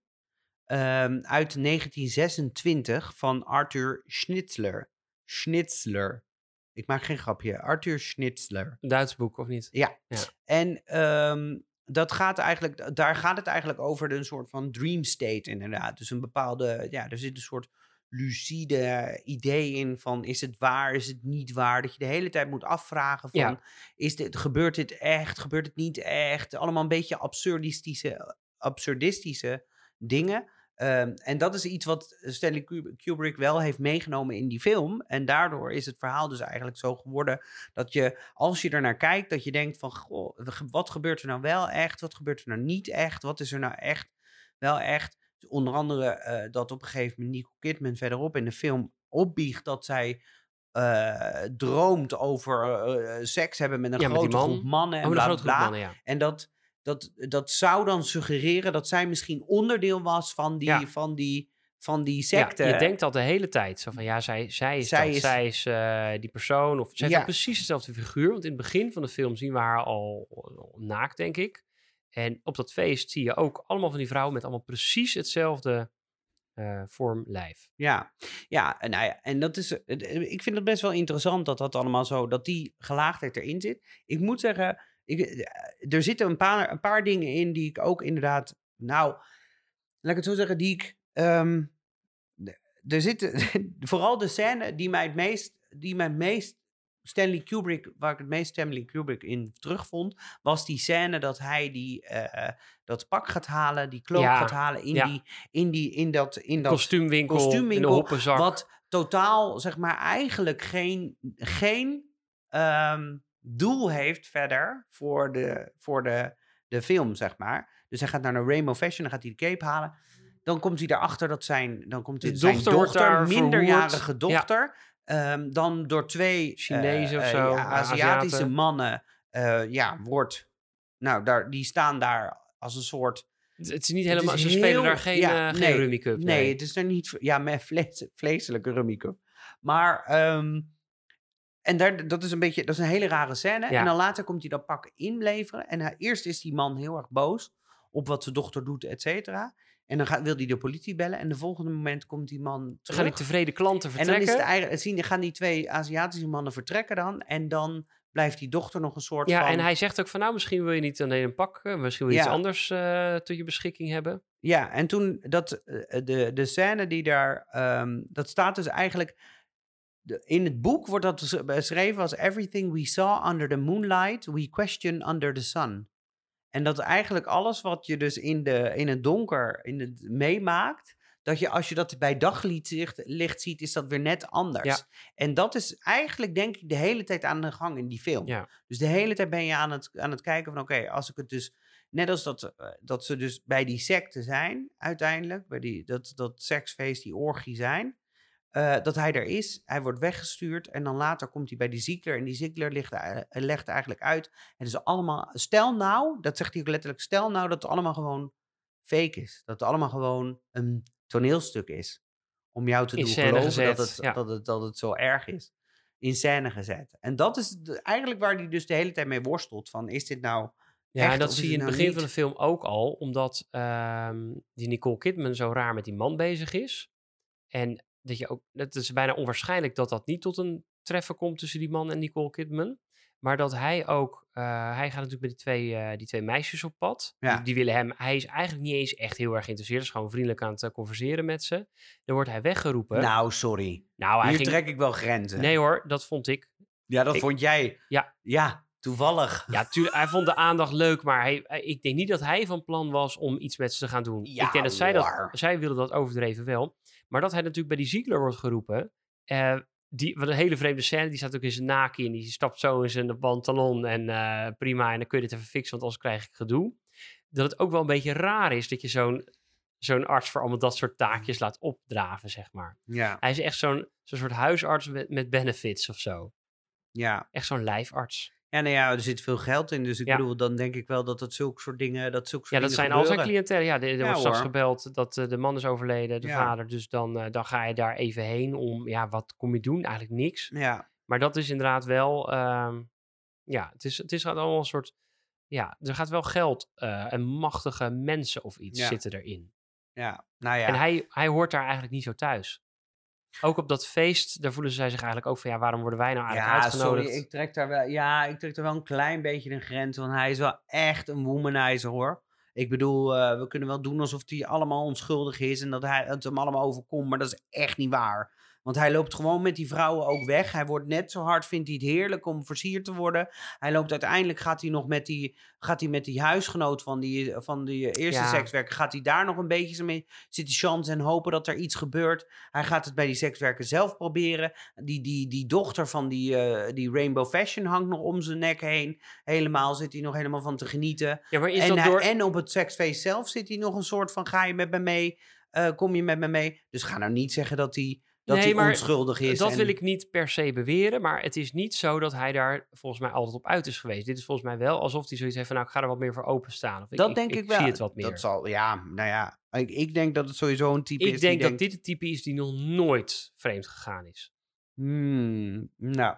ehm, uit 1926 van Arthur Schnitzler. Schnitzler. Ik maak geen grapje. Arthur Schnitzler. Een Duits boek, of niet? Ja. Ja. En ehm, dat gaat eigenlijk, daar gaat het eigenlijk over een soort van dream state inderdaad. Dus een bepaalde, ja, er zit een soort lucide idee in van is het waar, is het niet waar? Dat je de hele tijd moet afvragen van Ja. is dit, gebeurt dit echt, gebeurt het niet echt? Allemaal een beetje absurdistische, absurdistische dingen. Ehm, en dat is iets wat Stanley Kub- Kubrick wel heeft meegenomen in die film. En daardoor is het verhaal dus eigenlijk zo geworden dat je, als je er naar kijkt, dat je denkt van, goh, wat gebeurt er nou wel echt? Wat gebeurt er nou niet echt? Wat is er nou echt wel echt? Dus onder andere eh, dat op een gegeven moment Nicole Kidman verderop in de film opbiecht dat zij eh, droomt over eh, seks hebben met een Ja, grote man. groep mannen en Oh, met een bla bla. mannen, ja. En dat, dat, dat zou dan suggereren dat zij misschien onderdeel was van die, Ja. van die, van die Ja, secte. je denkt dat de hele tijd. Zo van, ja, zij, zij is Zij dat. is- Zij is eh, die persoon. Of zij heeft Ja. ook precies dezelfde figuur. Want in het begin van de film zien we haar al, al naakt, denk ik. En op dat feest zie je ook allemaal van die vrouwen met allemaal precies hetzelfde eh, vorm lijf. Ja, ja, en, nou ja, en dat is, eh, ik vind het best wel interessant dat dat allemaal zo, dat die gelaagdheid erin zit. Ik moet zeggen, ik, eh, er zitten een paar, een paar dingen in die ik ook inderdaad, nou, laat ik het zo zeggen, die ik, ehm, er zitten, <laughs> vooral de scène die mij het meest, die mij het meest Stanley Kubrick, waar ik het meest Stanley Kubrick in terugvond, was die scène dat hij die, eh, dat pak gaat halen, die cloak Ja, gaat halen in, ja. die, in, die, in dat, in dat kostuumwinkel, kostuumwinkel, in de hoppenzak. wat totaal, zeg maar, eigenlijk geen, geen ehm, doel heeft verder voor de, voor de, de film, zeg maar. Dus hij gaat naar een Rainbow Fashion, dan gaat hij de cape halen. Dan komt hij erachter dat zijn, dan komt De hij, zijn dochter dochter, minderjarige dochter, ehm, dan door twee eh, Chinezen of eh, zo, ja, eh, Aziatische Aziaten. mannen, eh, ja, wordt, nou, daar, die staan daar als een soort het, het is niet is helemaal, ze spelen daar geen, ja, eh, nee, geen Rummy Cup. Nee, het is er niet. Ja, <laughs> met vlees, vleeselijke rummy cup. Maar, ehm, en daar, dat is een beetje, dat is een hele rare scène. Ja. En dan later komt hij dat pak inleveren. En hij, eerst is die man heel erg boos op wat zijn dochter doet, et cetera. En dan gaat, wil hij de politie bellen. En de volgende moment komt die man terug. gaan die tevreden klanten en dan vertrekken. is het eigenlijk, zien, gaan die twee Aziatische mannen vertrekken dan. En dan blijft die dochter nog een soort ja, van... en hij zegt ook van nou, misschien wil je niet alleen een pak, eh, misschien wil je Ja. iets anders eh, tot je beschikking hebben. Ja, en toen dat, eh, de, de scène die daar, ehm, dat staat dus eigenlijk, de- in het boek wordt dat beschreven als everything we saw under the moonlight, we question under the sun. En dat eigenlijk alles wat je dus in, de, in het donker in het, meemaakt, dat je als je dat bij daglicht licht ziet, is dat weer net anders. Ja. En dat is eigenlijk denk ik de hele tijd aan de gang in die film. Ja. Dus de hele tijd ben je aan het, aan het kijken van oké, als ik het dus Net als dat, eh, dat ze dus bij die secte zijn, uiteindelijk. Bij die, dat, dat seksfeest, die orgie zijn. Eh, dat hij er is. Hij wordt weggestuurd. En dan later komt hij bij die Ziegler. En die Ziegler legt, eh, legt eigenlijk uit. Het is allemaal. Stel nou, dat zegt hij ook letterlijk. Stel nou dat het allemaal gewoon fake is. Dat het allemaal gewoon een toneelstuk is. Om jou te In doen geloven dat het, ja. dat, het, dat het zo erg is. In scène gezet. En dat is de- eigenlijk waar hij dus de hele tijd mee worstelt. Van is dit nou Ja, echt en dat zie je in het nou begin van de film ook al, omdat ehm, die Nicole Kidman zo raar met die man bezig is. En dat je ook, het is bijna onwaarschijnlijk dat dat niet tot een treffen komt tussen die man en Nicole Kidman. Maar dat hij ook, eh, hij gaat natuurlijk met die twee, eh, die twee meisjes op pad. Ja. Die, die willen hem, hij is eigenlijk niet eens echt heel erg geïnteresseerd. Hij is gewoon vriendelijk aan het eh, converseren met ze. Dan wordt hij weggeroepen. Nou, sorry. Nou, hij Hier ging, trek ik wel grenzen. nee hoor, dat vond ik. Ja, dat Ik- vond jij. Ja. Ja, toevallig. Ja, tuurlijk, hij vond de aandacht leuk, maar hij, ik denk niet dat hij van plan was om iets met ze te gaan doen. Ja, ik denk dat zij, dat zij wilde dat overdreven wel. Maar dat hij natuurlijk bij die Ziegler wordt geroepen. eh, die, wat een hele vreemde scène. Die staat ook in zijn naki en die stapt zo in zijn pantalon. En eh, prima, en dan kun je dit even fixen, want anders krijg ik gedoe. Dat het ook wel een beetje raar is dat je zo'n zo'n arts voor allemaal dat soort taakjes laat opdraven, zeg maar. Ja, Hij is echt zo'n zo'n soort huisarts met, met benefits of zo. ja. Echt zo'n lijfarts. Ja, nou ja, er zit veel geld in. Dus ik Ja. bedoel, dan denk ik wel dat het zulke soort dingen... Dat zulke Ja, soort dat zijn al zijn cliëntelen. Ja, er, er Ja, wordt straks hoor. gebeld dat eh, de man is overleden, de Ja. vader. Dus dan, eh, dan ga je daar even heen om, ja, wat kom je doen? Eigenlijk niks. Ja, Maar dat is inderdaad wel, ehm, ja, het is, het is allemaal een soort, ja, er gaat wel geld eh, en machtige mensen of iets Ja. zitten erin. ja. Nou ja. En hij, hij hoort daar eigenlijk niet zo thuis. Ook op dat feest, daar voelen zij zich eigenlijk ook van, ja, waarom worden wij nou eigenlijk Ja, uitgenodigd? sorry, ik trek daar wel, ja, ik trek er wel een klein beetje een grens, want hij is wel echt een womanizer, hoor. Ik bedoel, eh, we kunnen wel doen alsof hij allemaal onschuldig is en dat hij het hem allemaal overkomt, maar dat is echt niet waar. Want hij loopt gewoon met die vrouwen ook weg. Hij wordt net zo hard, vindt hij het heerlijk om versierd te worden. Hij loopt uiteindelijk, gaat hij nog met die, gaat hij met die huisgenoot van die, van die eerste Ja. sekswerker, gaat hij daar nog een beetje mee zitten chance en hopen dat er iets gebeurt. Hij gaat het bij die sekswerker zelf proberen. Die, die, die dochter van die, eh, die Rainbow Fashion hangt nog om zijn nek heen. Helemaal zit hij nog helemaal van te genieten. Ja, maar is En, dat hij- door... en op het seksfeest zelf zit hij nog een soort van: ga je met me mee? Eh, kom je met me mee? Dus ga nou niet zeggen dat hij, dat Nee, hij maar onschuldig is. Dat en- wil ik niet per se beweren, maar het is niet zo dat hij daar volgens mij altijd op uit is geweest. Dit is volgens mij wel alsof hij zoiets heeft van, nou, ik ga er wat meer voor openstaan. Of Dat denk ik, wel. zie het wat meer. Dat zal, ja, nou ja. Ik, ik denk dat het sowieso een type ik is. denk die dat denkt, dit het type is die nog nooit vreemd gegaan is. Hmm, nou.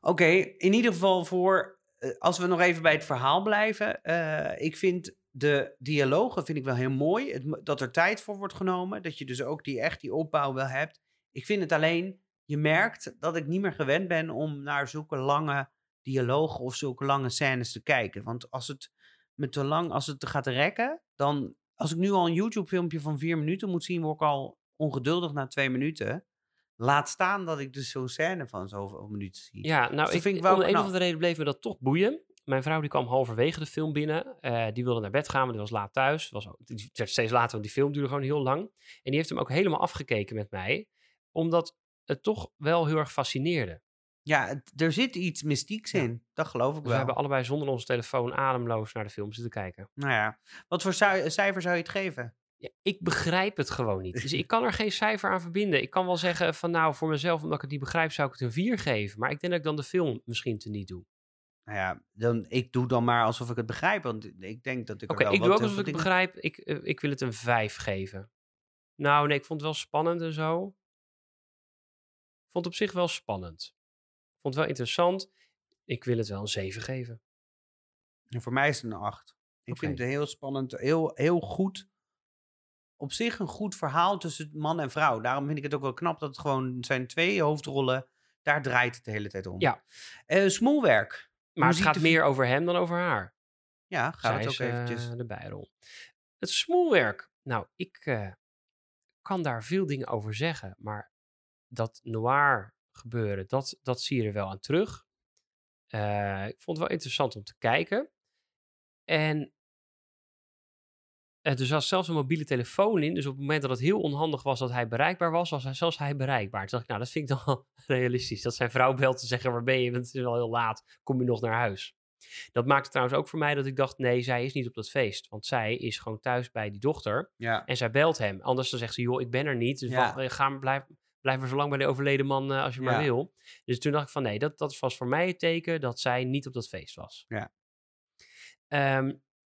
Oké, in ieder geval voor. eh, als we nog even bij het verhaal blijven. eh, ik vind de dialogen vind ik wel heel mooi. Het, dat er tijd voor wordt genomen. Dat je dus ook die echt die opbouw wel hebt. Ik vind het alleen. Je merkt dat ik niet meer gewend ben om naar zulke lange dialogen of zulke lange scènes te kijken. Want als het me te lang, als het te gaat rekken, dan. Als ik nu al een YouTube-filmpje van vier minuten moet zien, word ik al ongeduldig na twee minuten. Laat staan dat ik dus zo'n scène van zoveel minuten zie. Ja, nou, dat ik, vind ik wel om de een of andere reden bleef me dat toch boeien. Mijn vrouw die kwam halverwege de film binnen. Eh, die wilde naar bed gaan, maar die was laat thuis. Was ook, het werd steeds later, want die film duurde gewoon heel lang. En die heeft hem ook helemaal afgekeken met mij. Omdat het toch wel heel erg fascineerde. Ja, het- er zit iets mystieks Ja. in. Dat geloof ik Dus we wel. hebben allebei zonder onze telefoon ademloos naar de film zitten kijken. Nou ja, wat voor cij- cijfer zou je het geven? Ja, ik begrijp het gewoon niet. Dus ik <laughs> kan er geen cijfer aan verbinden. Ik kan wel zeggen van nou, voor mezelf, omdat ik het niet begrijp, zou ik het een 4 geven. Maar ik denk dat ik dan de film misschien te niet doe. Nou ja, dan, ik doe dan maar alsof ik het begrijp. Want ik denk dat ik Oké, wel ik doe ook eh, alsof ik het begrijp. Ik, eh, ik wil het een 5 geven. Nou, nee, ik vond het wel spannend en zo. Ik vond het op zich wel spannend. Ik vond het wel interessant. Ik wil het wel een 7 geven. En voor mij is het een 8. Ik Oké. vind het heel spannend, heel, heel goed. Op zich een goed verhaal tussen man en vrouw. Daarom vind ik het ook wel knap dat het gewoon zijn twee hoofdrollen. Daar draait het de hele tijd om. Ja. Eh, smoelwerk. Maar het gaat meer over hem dan over haar. Ja, gaat het ook is, eh, eventjes. de bijrol. Het smoelwerk. Nou, ik eh, kan daar veel dingen over zeggen. Maar dat noir gebeuren, dat, dat zie je er wel aan terug. Eh, ik vond het wel interessant om te kijken. En eh, er zat zelfs een mobiele telefoon in. Dus op het moment dat het heel onhandig was dat hij bereikbaar was, was hij zelfs hij bereikbaar. Toen dacht ik, nou, dat vind ik dan wel <laughs> realistisch. Dat zijn vrouw belt te zeggen, waar ben je? Want het is al heel laat. Kom je nog naar huis? Dat maakte trouwens ook voor mij dat ik dacht, nee, zij is niet op dat feest. Want zij is gewoon thuis bij die dochter. Ja. En zij belt hem. Anders dan zegt ze, joh, ik ben er niet. Dus Ja. wacht, eh, ga, maar- blijf, blijf maar zo lang bij de overleden man eh, als je maar wil. Dus toen dacht ik van, nee, dat, dat was voor mij het teken dat zij niet op dat feest was. Ja. Ehm,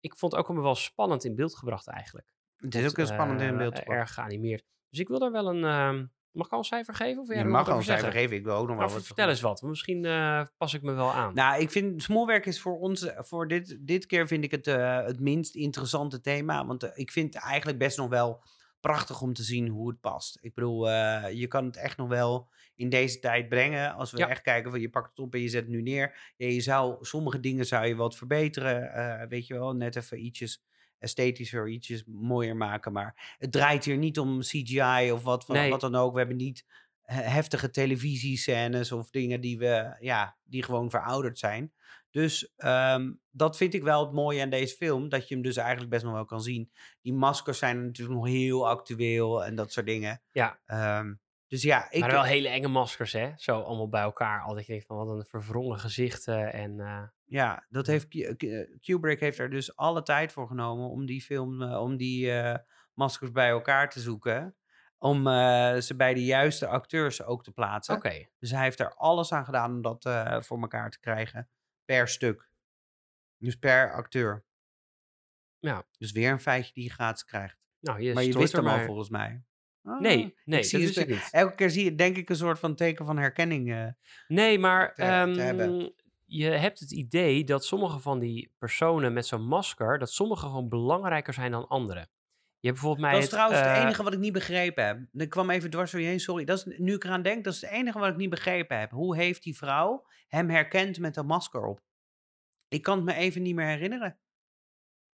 ik vond het ook allemaal wel spannend in beeld gebracht eigenlijk. Het is ook heel spannend in Eh, beeld. gebracht. Erg geanimeerd. Dus ik wil daar wel een, ehm, Mag ik al een cijfer geven? Of wil jij Je mag al een cijfer geven. Ik wil ook nog wel Nou, wat vertel eens wat. Misschien eh, pas ik me wel aan. Nou, ik vind smoelwerk is voor ons, eh, voor dit, dit keer vind ik het het minst interessante thema. Want ik vind het eigenlijk best nog wel prachtig om te zien hoe het past. Ik bedoel, je kan het echt nog wel in deze tijd brengen. Als we Ja. echt kijken van je pakt het op en je zet het nu neer. Ja, je zou, sommige dingen zou je wat verbeteren. eh, weet je wel, net even ietsjes esthetischer, ietsjes mooier maken. Maar het draait hier niet om CGI of wat, wat, Nee. wat dan ook. We hebben niet he- heftige televisiescènes of dingen die, we, ja, die gewoon verouderd zijn. Dus ehm, dat vind ik wel het mooie aan deze film. Dat je hem dus eigenlijk best nog wel kan zien. Die maskers zijn natuurlijk nog heel actueel en dat soort dingen. Ja. Ehm, dus ja, ik, maar wel hele enge maskers, hè? Zo allemaal bij elkaar. Altijd je denkt van wat een verwrongen gezichten. En eh, ja, dat heeft Ku- Ku- Kubrick heeft er dus alle tijd voor genomen om die film, eh, om die eh, maskers bij elkaar te zoeken. Om ze bij de juiste acteurs ook te plaatsen. oké. Dus hij heeft er alles aan gedaan om dat voor elkaar te krijgen. Per stuk. Dus per acteur. Ja. Dus weer een feitje die je gratis krijgt. Nou, je maar je wist er hem al maar- volgens mij. Ah, Nee, ik nee, dat het wist ik er- niet. Elke keer zie je denk ik een soort van teken van herkenning. eh. Nee, maar te- te hebben. ehm, je hebt het idee dat sommige van die personen met zo'n masker, dat sommige gewoon belangrijker zijn dan anderen. Je hebt bijvoorbeeld mij Dat is het, trouwens het eh, enige wat ik niet begrepen heb. Ik kwam even dwars door je heen, sorry. Dat is, nu ik eraan denk, dat is het enige wat ik niet begrepen heb. Hoe heeft die vrouw hem herkend met een masker op? Ik kan het me even niet meer herinneren.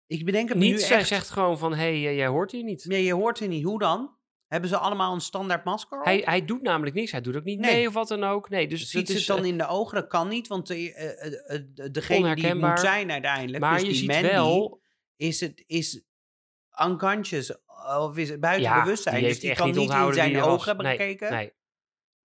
Ik bedenk het Niet, nu zij echt. zegt gewoon van, hé, hey, jij hoort hier niet. Nee, je hoort het niet. Hoe dan? Hebben ze allemaal een standaard masker op? Hij, hij doet namelijk niks, hij doet ook niet Nee. mee of wat dan ook. Nee, dus Ziet is, het dan eh, in de ogen? Dat kan niet, want de, eh, eh, de- degene die moet zijn uiteindelijk, maar dus je die ziet Mandy, wel, is het is unconscious of is het buiten ja, bewustzijn. die dus die kan niet in zijn ogen hebben Nee, gekeken. nee,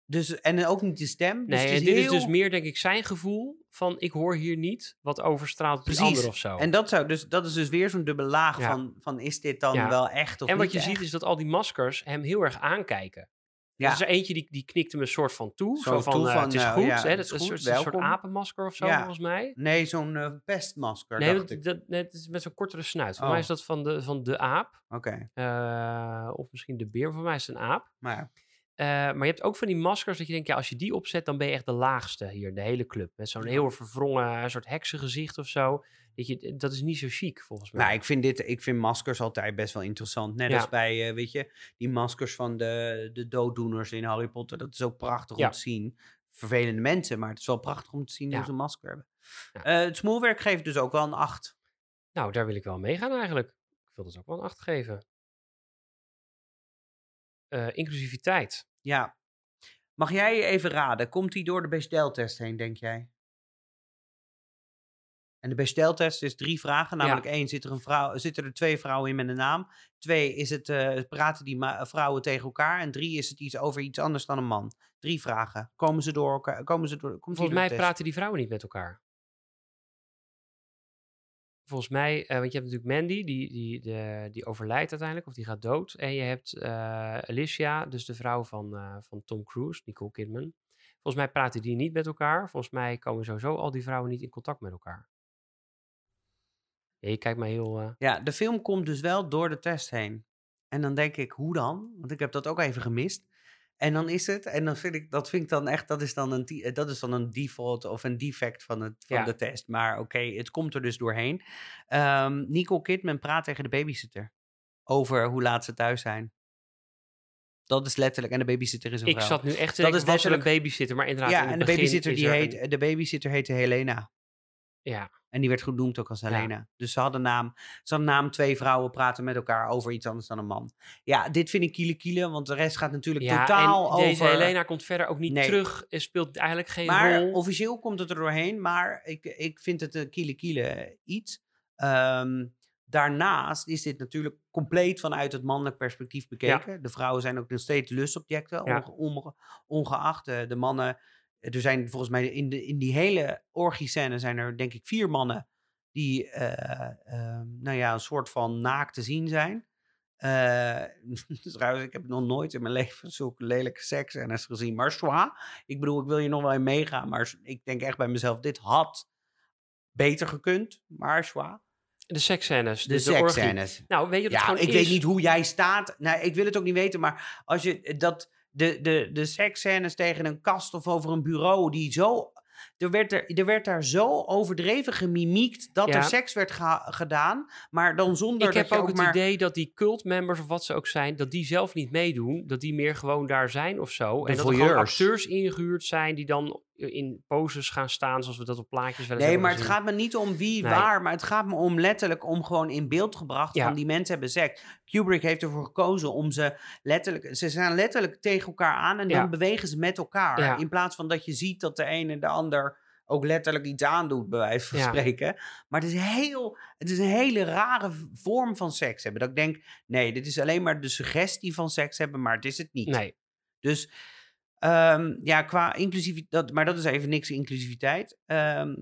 Dus, en ook niet de stem. Dus nee. het En dit is dus meer, denk ik, zijn gevoel van, ik hoor hier niet, wat overstraalt Precies. ander of zo. En dat, zou, dus, dat is dus weer zo'n dubbele laag Ja. van, van is dit dan Ja. wel echt of En wat niet je ziet is dat al die maskers hem heel erg aankijken. Ja. Er is er eentje die, die knikt hem een soort van toe. Zo Zo, van, toe eh, van, het is nou, goed. ja, hè, dat is een soort, een soort apenmasker of zo, Ja. volgens mij. Nee, zo'n eh, pestmasker, Nee, dacht dat, ik. dat, nee, het is met zo'n kortere snuit. Voor Oh. mij is dat van de, van de aap. Oké, eh, of misschien de beer. Voor mij is het een aap. maar Eh, maar je hebt ook van die maskers dat je denkt, ja, als je die opzet, dan ben je echt de laagste hier in de hele club. Met zo'n heel verwrongen soort heksengezicht of zo. Dat, je, dat is niet zo chic, volgens mij. Nou, ik vind, dit, ik vind maskers altijd best wel interessant. Net Ja. als bij, eh, weet je, die maskers van de, de dooddoeners in Harry Potter. Dat is ook prachtig Ja. om te zien. Vervelende mensen, maar het is wel prachtig om te zien Ja. hoe ze een masker hebben. Eh, het smoelwerk geeft dus ook wel een 8. Nou, daar wil ik wel mee gaan eigenlijk. Ik wil dat ook wel een 8 geven. Eh, inclusiviteit. Ja. Mag jij even raden? Komt hij door de Bechdel-test heen, denk jij? En de Bechdel-test is drie vragen. Namelijk één, zit er, een vrouw, zitten er twee vrouwen in met een naam? Twee, is het, eh, praten die vrouwen tegen elkaar? En drie, is het iets over iets anders dan een man? Drie vragen. Komen ze door elkaar? Komen ze door, komt die Volgens door mij de test? praten die vrouwen niet met elkaar. Volgens mij, eh, want je hebt natuurlijk Mandy, die, die, de, die overlijdt uiteindelijk, of die gaat dood. En je hebt eh, Alicia, dus de vrouw van, eh, van Tom Cruise, Nicole Kidman. Volgens mij praten die niet met elkaar. Volgens mij komen sowieso al die vrouwen niet in contact met elkaar. Je kijkt mij heel... Ja, de film komt dus wel door de test heen. En dan denk ik, hoe dan? Want ik heb dat ook even gemist. En dan is het, en dan vind ik, dat vind ik dan echt, dat is dan een, dat is dan een default of een defect van, het, van Ja. de test. Maar oké, het komt er dus doorheen. Ehm Nicole Kidman praat tegen de babysitter over hoe laat ze thuis zijn. Dat is letterlijk, en de babysitter is een ik vrouw. zat nu echt te Dat denken, is er een letterlijk- babysitter, maar inderdaad in ja, en de babysitter, die heet, een- de babysitter heette Helena. Ja, En die werd genoemd ook als Ja. Helena. Dus ze hadden naam, ze hadden naam twee vrouwen praten met elkaar over iets anders dan een man. Ja, dit vind ik kiele kiele, want de rest gaat natuurlijk ja totaal en deze over... Helena komt verder ook niet Nee. terug. en Speelt eigenlijk geen maar rol. officieel komt het er doorheen, maar ik, ik vind het een kiele kiele iets. Ehm, daarnaast is dit natuurlijk compleet vanuit het mannelijk perspectief bekeken. De vrouwen zijn ook nog steeds lustobjecten, onge- ongeacht eh, de mannen. Er zijn volgens mij in, de, in die hele orgie-scène zijn er denk ik vier mannen die eh, ehm, nou ja, een soort van naakt te zien zijn. Eh, <laughs> trouwens, ik heb nog nooit in mijn leven zulke lelijke seksscènes gezien. Maar zwaar. Ik bedoel, ik wil hier nog wel in meegaan. Maar ik denk echt bij mezelf, dit had beter gekund. Maar zwaar. De seksscènes. De dus de seksscènes. Nou, weet je wat Ja, gewoon ik is? weet niet hoe jij staat. Nou, ik wil het ook niet weten. Maar als je dat... de, de, de seksscènes tegen een kast of over een bureau, die zo... Er werd, er, er werd daar zo overdreven gemimiekt dat Ja. er seks werd gedaan, maar dan zonder Ik dat heb ook ook het maar... idee dat die cultmembers of wat ze ook zijn, dat die zelf niet meedoen. Dat die meer gewoon daar zijn of zo. De en dat er acteurs ingehuurd zijn die dan in poses gaan staan, zoals we dat op plaatjes wel eens Nee, maar het gezien. gaat me niet om wie Nee. waar, maar het gaat me om letterlijk om gewoon in beeld gebracht Ja. van die mensen hebben seks. Kubrick heeft ervoor gekozen om ze letterlijk, ze zijn letterlijk tegen elkaar aan en Ja. dan bewegen ze met elkaar. Ja. In plaats van dat je ziet dat de een en de ander ook letterlijk iets aandoet, bij wijze van spreken. Maar het is, heel, het is een hele rare vorm van seks hebben. Dat ik denk, nee, dit is alleen maar de suggestie van seks hebben, maar het is het niet. Nee, Dus ehm, ja, qua inclusiviteit, maar dat is even niks inclusiviteit. Ehm,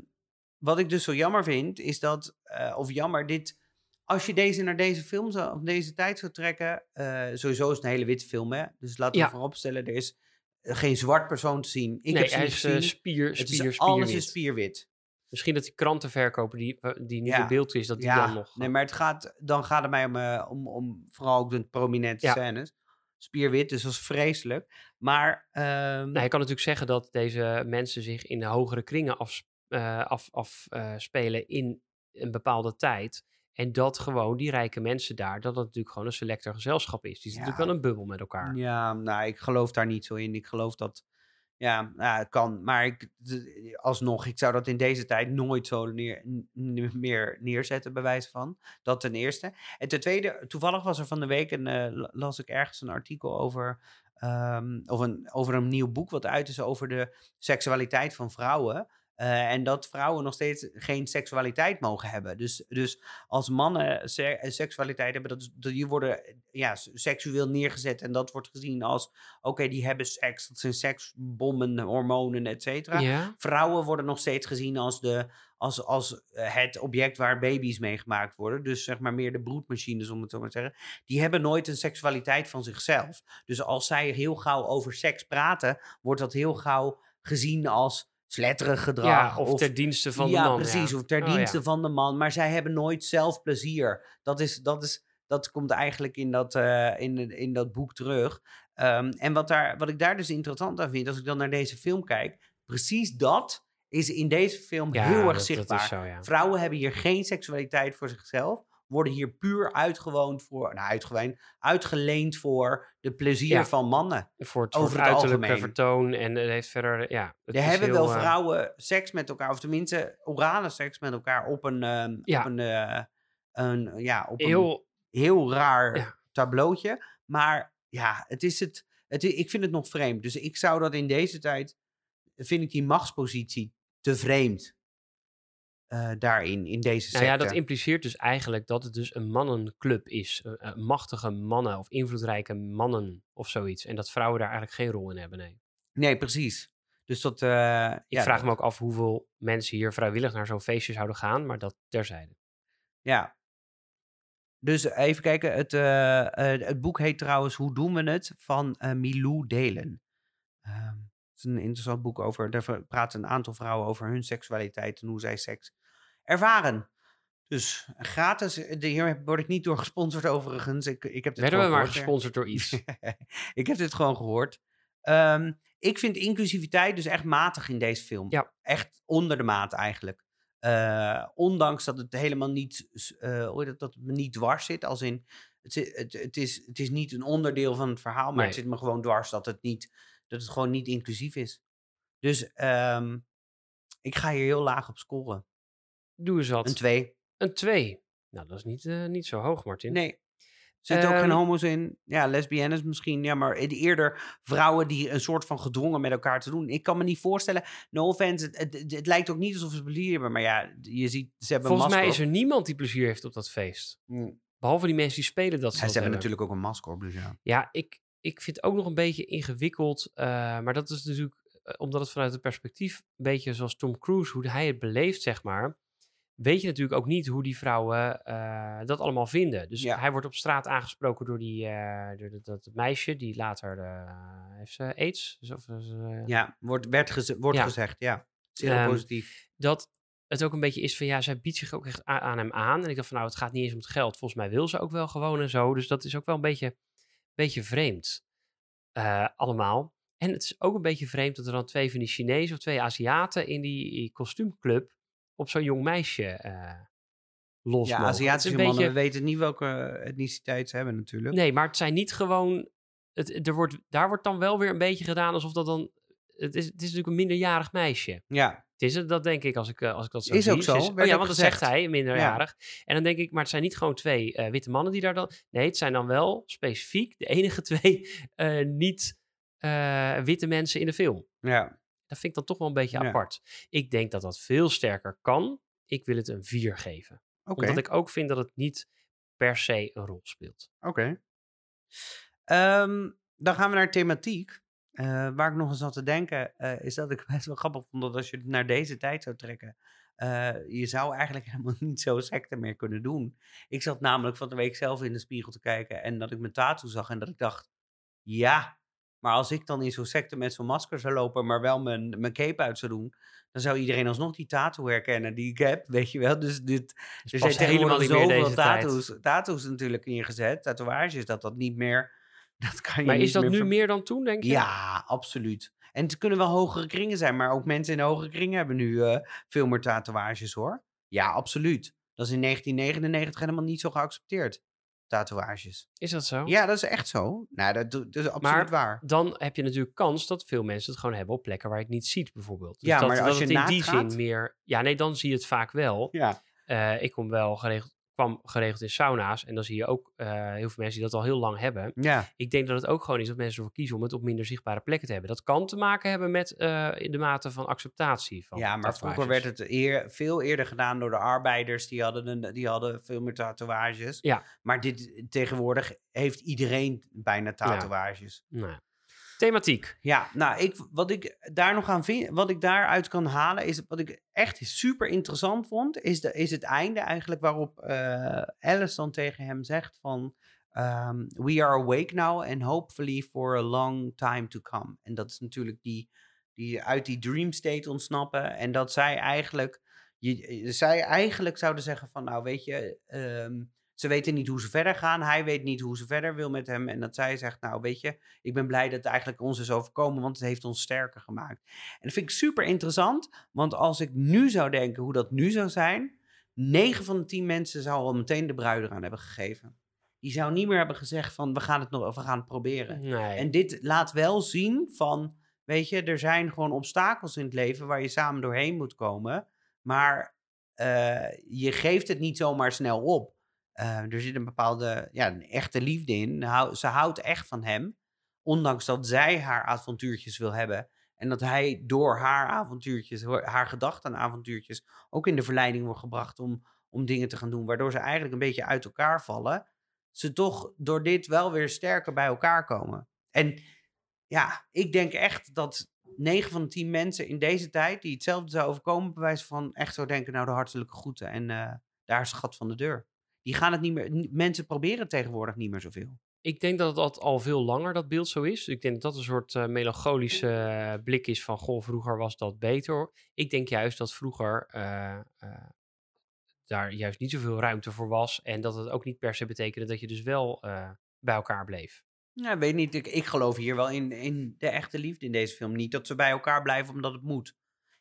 wat ik dus zo jammer vind, is dat, eh, of jammer, dit, als je deze naar deze film zou, of deze tijd zou trekken, eh, sowieso is het een hele witte film, hè? Dus laten we Ja. vooropstellen, er is eh, geen zwart persoon te zien. Ik nee heb hij niet is spier, spier, is, alles is spierwit. Misschien dat die krantenverkoper die, die niet Ja. in beeld is, dat die Ja, dan nog... nee, maar het gaat, dan gaat het mij om, om, om vooral ook de prominente Ja. scènes. Spierwit, dus dat is vreselijk. Maar ehm, Nou, je kan natuurlijk zeggen dat deze mensen zich in de hogere kringen afspelen af, af, eh, spelen in een bepaalde tijd. En dat gewoon die rijke mensen daar, dat het natuurlijk gewoon een selecter gezelschap is. Die zitten Ja. natuurlijk wel een bubbel met elkaar. Ja, nou, ik geloof daar niet zo in. Ik geloof dat, ja, nou, het kan. Maar ik, alsnog, ik zou dat in deze tijd nooit zo meer neerzetten, bij wijze van. Dat ten eerste. En ten tweede, toevallig was er van de week, een, eh, la- las ik ergens een artikel over, ehm, of een, over een nieuw boek wat uit is over de seksualiteit van vrouwen. Eh, en dat vrouwen nog steeds geen seksualiteit mogen hebben. Dus, dus als mannen se- seksualiteit hebben, dat, die worden ja, seksueel neergezet. En dat wordt gezien als, oké, die hebben seks. Dat zijn seksbommen, hormonen, et cetera. Ja? Vrouwen worden nog steeds gezien als, de, als, als het object waar baby's mee gemaakt worden. Dus zeg maar meer de broedmachines, om het zo maar te zeggen. Die hebben nooit een seksualiteit van zichzelf. Dus als zij heel gauw over seks praten, wordt dat heel gauw gezien als sletterig gedrag. ja, of, ter dienste van ja, de man. precies. ja. Of ter Oh, dienste van de man. Maar zij hebben nooit zelf plezier. Dat, is, dat, is, dat komt eigenlijk in dat, eh, in, in dat boek terug. Ehm, en wat, daar, wat ik daar dus interessant aan vind, als ik dan naar deze film kijk, precies dat is in deze film heel erg dat- dat is zichtbaar. zo. Vrouwen hebben hier geen seksualiteit voor zichzelf. Worden hier puur uitgewoond voor, nou uitgewoond, uitgeleend voor de plezier Ja. van mannen. Voor het, over het uiterlijke algemeen. vertoon. En het heeft verder, ja. Er hebben heel, wel eh, vrouwen seks met elkaar, of tenminste orale seks met elkaar op een, ehm, Ja. op een, eh, een, ja, op een heel, heel raar Ja. tableautje. Maar ja, het is het, ik vind het nog vreemd. Dus ik zou dat in deze tijd, vind ik die machtspositie te vreemd. Eh, daarin, in deze Nou ja, sector. dat impliceert dus eigenlijk dat het dus een mannenclub is. eh, eh, machtige mannen of invloedrijke mannen of zoiets. En dat vrouwen daar eigenlijk geen rol in hebben, nee. Nee, precies. Dus dat... Ik ja, vraag dat- me ook af hoeveel mensen hier vrijwillig naar zo'n feestje zouden gaan, maar dat terzijde. Ja. Dus even kijken. Het, het boek heet trouwens Hoe doen we het? van Milou Delen. Ehm, het is een interessant boek over. Daar praten een aantal vrouwen over hun seksualiteit en hoe zij seks ervaren. Dus gratis. eh, Hier word ik niet door gesponsord overigens. Ik, ik heb dit Werden we maar gehoord, gesponsord door iets. <laughs> ik heb dit gewoon gehoord. Ehm, ik vind inclusiviteit dus echt matig in deze film. Ja. Echt onder de maat eigenlijk. Eh, ondanks dat het helemaal niet, het, dat het me niet dwars zit. Als in, het, het, het, is, het is niet een onderdeel van het verhaal, maar Nee. het zit me gewoon dwars dat het, niet, dat het gewoon niet inclusief is. Dus ehm, ik ga hier heel laag op scoren. Doe eens wat. Een 2. Een 2. Nou, dat is niet, eh, niet zo hoog, Martin. Nee. Zitten ook geen Ehm, homo's in. Ja, lesbiennes misschien. Ja, maar eerder vrouwen die een soort van gedwongen met elkaar te doen. Ik kan me niet voorstellen. No offense. Het, het, lijkt ook niet alsof ze plezier hebben. Maar ja, je ziet, ze hebben Volgens mij is er niemand die plezier heeft op dat feest. Mm. Behalve die mensen die spelen dat ze Ja, dat ze hebben natuurlijk ook een masker op. Dus ja. Ja, ik, ik vind het ook nog een beetje ingewikkeld. eh, maar dat is natuurlijk eh, omdat het vanuit het perspectief, een beetje zoals Tom Cruise, hoe hij het beleeft, zeg maar. Weet je natuurlijk ook niet hoe die vrouwen eh, dat allemaal vinden. Dus Ja. hij wordt op straat aangesproken door, die, eh, door dat, dat meisje die later eh, heeft ze aids. Dus of, Ja, wordt, werd geze- wordt Ja. gezegd. Ja, zeer Ehm, positief. dat het ook een beetje is van ja, zij biedt zich ook echt aan hem aan. En ik dacht van nou, het gaat niet eens om het geld. Volgens mij wil ze ook wel gewoon en zo. Dus dat is ook wel een beetje, beetje vreemd. allemaal. En het is ook een beetje vreemd dat er dan twee van die Chinezen of twee Aziaten in die kostuumclub op zo'n jong meisje eh los Ja, mogen. Is Aziatische mannen, beetje- we weten niet welke etniciteit ze hebben natuurlijk. Nee, maar het zijn niet gewoon. Het, er wordt, daar wordt dan wel weer een beetje gedaan alsof dat dan. Het is, het is natuurlijk een minderjarig meisje. Ja, Het is het, dat denk ik als ik, eh, als ik dat zo Is zie. ook zo, oh werd ja, want dat zegt hij, minderjarig. En dan denk ik, maar het zijn niet gewoon twee eh, witte mannen die daar dan... Nee, het zijn dan wel specifiek de enige <laughs> twee eh, niet eh, witte mensen in de film. ja. Dat vind ik dan toch wel een beetje Ja. apart. Ik denk dat dat veel sterker kan. Ik wil het een 4 geven. Omdat ik ook vind dat het niet per se een rol speelt. Oké. Ehm, dan gaan we naar thematiek. Eh, waar ik nog eens zat te denken, eh, is dat ik <laughs> best wel grappig vond dat als je het naar deze tijd zou trekken, eh, je zou eigenlijk <laughs> helemaal niet zo secte meer kunnen doen. Ik zat namelijk van de week zelf in de spiegel te kijken en dat ik mijn tattoo zag en dat ik dacht, ja, maar als ik dan in zo'n secte met zo'n masker zou lopen, maar wel mijn, mijn cape uit zou doen, dan zou iedereen alsnog die tattoo herkennen die ik heb, <laughs> weet je wel. Dus dit, Dus er zijn helemaal zoveel tattoos, tattoos natuurlijk ingezet, tatoeages, dat dat niet meer, <laughs> dat kan je Maar niet is dat meer nu ver- meer dan toen, denk je? Ja, absoluut. En het kunnen wel hogere kringen zijn, maar ook mensen in hogere kringen hebben nu eh, veel meer tatoeages hoor. Ja, absoluut. Dat is in 1999 helemaal niet zo geaccepteerd, tatoeages. Is dat zo? Ja, dat is echt zo. Nou, dat, dat is absoluut Maar waar. Dan heb je natuurlijk kans dat veel mensen het gewoon hebben op plekken waar je het niet ziet, bijvoorbeeld. Dus Ja, dat, maar dat als je het in die gaat? zin meer... Ja, nee, dan zie je het vaak wel. Ja, Eh, ik kom wel geregeld, kwam geregeld in sauna's en dan zie je ook eh, heel veel mensen die dat al heel lang hebben. ja. Ik denk dat het ook gewoon is dat mensen ervoor kiezen om het op minder zichtbare plekken te hebben. Dat kan te maken hebben met eh, de mate van acceptatie van ja maar vroeger werd het eer, veel eerder gedaan door de arbeiders. Die hadden, een, die hadden veel meer tatoeages. Ja. Maar dit, tegenwoordig heeft iedereen bijna tatoeages. Nou, ja. Thematiek. Ja, nou, ik, wat ik daar nog aan vind, wat ik daaruit kan halen, is wat ik echt super interessant vond, is, de, is het einde eigenlijk waarop eh, Alice dan tegen hem zegt van, ehm, we are awake now and hopefully for a long time to come. En dat is natuurlijk die, die uit die dream state ontsnappen en dat zij eigenlijk, je, zij eigenlijk zouden zeggen van, nou weet je, ehm, ze weten niet hoe ze verder gaan. Hij weet niet hoe ze verder wil met hem. En dat zij zegt, nou weet je, ik ben blij dat het eigenlijk ons is overkomen, want het heeft ons sterker gemaakt. En dat vind ik super interessant, want als ik nu zou denken hoe dat nu zou zijn, 9 van de 10 mensen zou al meteen de bruid eraan hebben gegeven. Die zou niet meer hebben gezegd van, we gaan het nog, we gaan het proberen. Nee. En dit laat wel zien van, weet je, er zijn gewoon obstakels in het leven waar je samen doorheen moet komen. Maar eh, je geeft het niet zomaar snel op. Eh, er zit een bepaalde, ja, een echte liefde in. Ze houdt echt van hem. Ondanks dat zij haar avontuurtjes wil hebben. En dat hij door haar avontuurtjes, haar gedachten aan avontuurtjes, ook in de verleiding wordt gebracht om, om dingen te gaan doen. Waardoor ze eigenlijk een beetje uit elkaar vallen. Ze toch door dit wel weer sterker bij elkaar komen. En ja, ik denk echt dat 9 van de 10 mensen in deze tijd die hetzelfde zou overkomen, bij wijze van echt zo denken, nou de hartelijke groeten. En eh, daar is het gat van de deur. Die gaan het niet meer, mensen proberen het tegenwoordig niet meer zoveel. Ik denk dat dat al veel langer dat beeld zo is. Ik denk dat dat een soort eh, melancholische eh, blik is van... goh, vroeger was dat beter. Ik denk juist dat vroeger eh, daar juist niet zoveel ruimte voor was... en dat het ook niet per se betekende dat je dus wel bij elkaar bleef. Ja, weet niet, ik, ik geloof hier wel in, in de echte liefde in deze film. Niet dat ze bij elkaar blijven omdat het moet.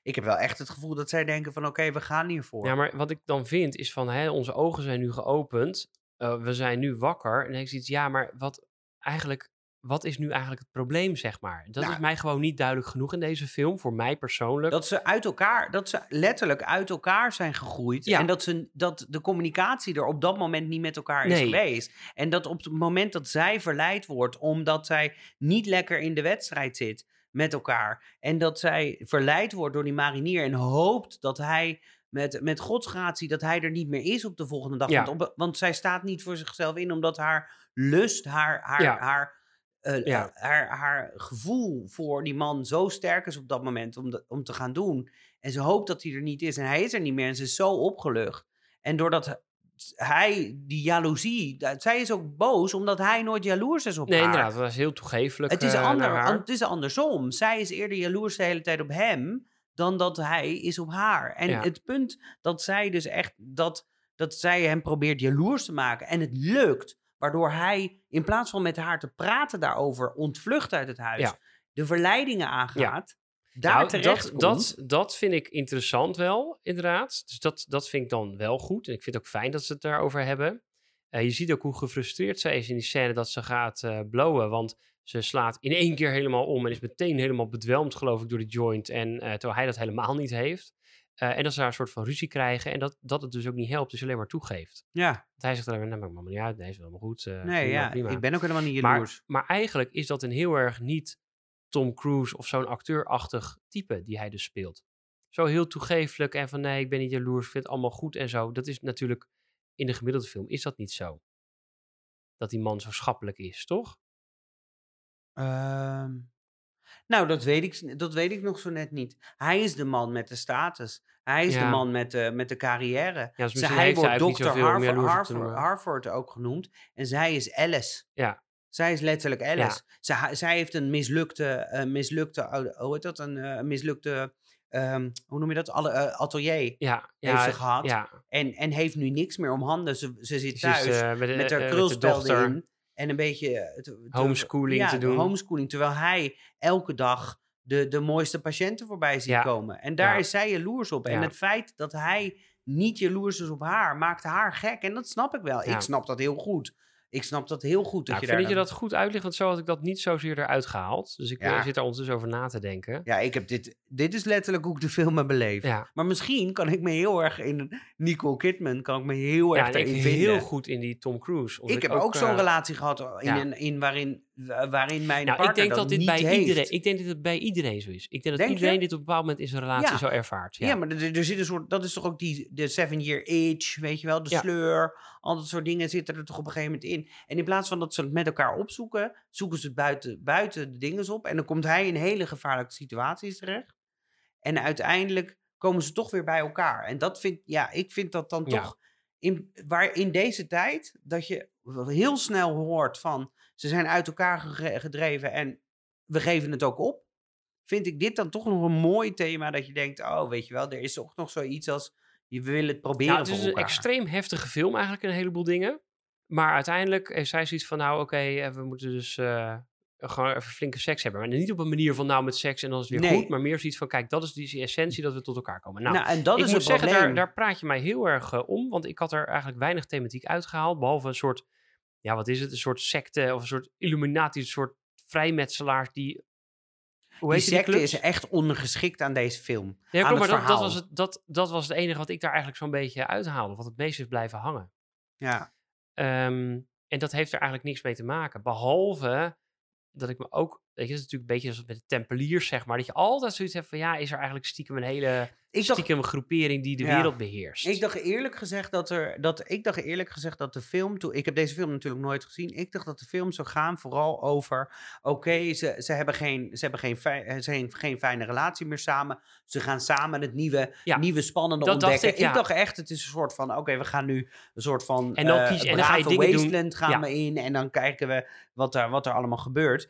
Ik heb wel echt het gevoel dat zij denken van oké, we gaan hiervoor. Ja, maar wat ik dan vind is van... Hè, onze ogen zijn nu geopend. eh, we zijn nu wakker. En dan denk ik zoiets, ja, maar wat eigenlijk... Wat is nu eigenlijk het probleem, zeg maar? Dat Nou, is mij gewoon niet duidelijk genoeg in deze film. Voor mij persoonlijk. Dat ze uit elkaar, dat ze letterlijk uit elkaar zijn gegroeid. Ja. En dat, ze, dat de communicatie er op dat moment niet met elkaar is geweest. En dat op het moment dat zij verleid wordt, omdat zij niet lekker in de wedstrijd zit met elkaar. En dat zij verleid wordt door die marinier en hoopt dat hij met, met godsgratie, dat hij er niet meer is op de volgende dag. Ja. Want, op- want zij staat niet voor zichzelf in, omdat haar lust, haar, haar, Ja. haar eh, Ja. eh, haar, haar gevoel voor die man zo sterk is op dat moment om, de- om te gaan doen. En ze hoopt dat hij er niet is. En hij is er niet meer. En ze is zo opgelucht. En doordat hij, die jaloezie, dat- zij is ook boos omdat hij nooit jaloers is op nee, haar. inderdaad. Dat is heel toegeeflijk Het is, eh, ander, het is andersom. Zij is eerder jaloers de hele tijd op hem dan dat hij is op haar. En Ja. het punt dat zij dus echt dat, dat zij hem probeert jaloers te maken en het lukt. Waardoor hij, in plaats van met haar te praten daarover, ontvlucht uit het huis, Ja. de verleidingen aangaat, daar Nou, terecht dat, komt. dat, dat vind ik interessant wel, inderdaad. Dus dat, dat vind ik dan wel goed. En ik vind het ook fijn dat ze het daarover hebben. Eh, je ziet ook hoe gefrustreerd zij is in die scène dat ze gaat eh blowen. Want ze slaat in één keer helemaal om en is meteen helemaal bedwelmd, geloof ik, door de joint. En eh, terwijl hij dat helemaal niet heeft. En dat ze daar een soort van ruzie krijgen. En dat, dat het dus ook niet helpt, dus alleen maar toegeeft. ja, Want hij zegt alleen maar, nou, maakt me niet uit. Nee, is wel helemaal goed. nee, prima, ja, prima. ik ben ook helemaal niet Maar, jaloers. maar eigenlijk is dat een heel erg niet Tom Cruise of zo'n acteurachtig type die hij dus speelt. Zo heel toegeeflijk en van nee, ik ben niet jaloers, ik vind het allemaal goed en zo. Dat is natuurlijk in de gemiddelde film is dat niet zo. Dat die man zo schappelijk is, toch? Ehm, nou, dat weet, ik, dat weet ik nog zo net niet. Hij is de man met de status. Hij is de man met de, met de carrière. Ja, dus hij wordt dokter Harvard, Harvard. Harvard ook genoemd. En zij is Alice. Ja. Zij is letterlijk Alice. Zij, zij heeft een mislukte, eh, mislukte hoe heet dat? Een eh, mislukte, ehm, hoe noem je dat? Alle, eh, atelier. Ja, ja, Heeft ze gehad. Ja, En, en heeft nu niks meer om handen. Ze, ze zit dus thuis is, eh, met, met haar dochter. in. En een beetje te- te- Homeschooling ja, te doen. homeschooling. Terwijl hij elke dag de, de mooiste patiënten voorbij ziet komen. En daar is zij jaloers op. En het feit dat hij niet jaloers is op haar, maakt haar gek. En dat snap ik wel. Ik snap dat heel goed. Ik snap dat heel goed. Dat je ik vind je dat goed uitlegt, want zo had ik dat niet zozeer eruit gehaald. Dus ik eh, Ja. zit daar ondertussen over na te denken. Ja, ik heb dit. Dit is letterlijk hoe ik de film heb beleefd. Ja, Maar misschien kan ik me heel erg in Nicole Kidman, kan ik me heel ja erg ik erin heel goed in die Tom Cruise. Ik heb ook, eh, zo'n relatie gehad in, ja. in waarin, wa- waarin mijn Nou, partner ik denk dat dit niet bij heeft. iedereen, ik denk dat het bij iedereen zo is. Ik denk dat Denk je? iedereen dit op een bepaald moment in zijn relatie Ja. zo ervaart. Ja, Ja, maar er, er zit een soort, dat is toch ook die de seven year age, weet je wel, de Ja. sleur, al dat soort dingen zitten er toch op een gegeven moment in. En in plaats van dat ze het met elkaar opzoeken, zoeken ze het buiten, buiten de dingen op. En dan komt hij in hele gevaarlijke situaties terecht. En uiteindelijk komen ze toch weer bij elkaar. En dat vind, ja, ik vind dat dan toch, in, waar in deze tijd, dat je heel snel hoort van, ze zijn uit elkaar gedreven en we geven het ook op vind ik dit dan toch nog een mooi thema dat je denkt, oh, weet je wel, er is ook nog zoiets als, je wil het proberen Ja, het is een extreem heftige film eigenlijk, een heleboel dingen. Maar uiteindelijk heeft zij zoiets van, nou oké, eh, we moeten dus eh, gewoon even flinke seks hebben. Maar niet op een manier van, nou met seks en dan is het weer Nee. goed. Maar meer zoiets van, kijk, dat is die essentie dat we tot elkaar komen. Nou, Nou, en dat ik is moet het zeggen, daar, daar praat je mij heel erg eh, om. Want ik had er eigenlijk weinig thematiek uitgehaald. Behalve een soort, ja wat is het? Een soort secte of een soort illuminatie, een soort vrijmetselaars die... Hoe die secte is echt ondergeschikt aan deze film. Ja, aan klopt, maar dat, was het, dat, dat was het enige wat ik daar eigenlijk zo'n beetje uithaalde. Wat het meest is blijven hangen. Ja. Ehm, en dat heeft er eigenlijk niks mee te maken. Behalve dat ik me ook... Weet je, dat is natuurlijk een beetje zoals met de tempeliers, zeg maar. Dat je altijd zoiets hebt van... Ja, is er eigenlijk stiekem een hele Ik dacht, stiekem groepering die de Ja. wereld beheerst? ik dacht eerlijk gezegd dat er, dat, ik dacht eerlijk gezegd dat de film, toen, ik heb deze film natuurlijk nooit gezien, ik dacht dat de film zou gaan vooral over, oké, ze, ze hebben, geen, ze hebben geen, eh, ze hebben geen fijne relatie meer samen, ze gaan samen het nieuwe, Ja, nieuwe spannende dat dacht ontdekken. ik, ja. dacht echt, het is een soort van, oké, we gaan nu een soort van En dan eh, kies- en dan ga je brave dingen doen- wasteland gaan we in en dan kijken we wat er, wat er allemaal gebeurt.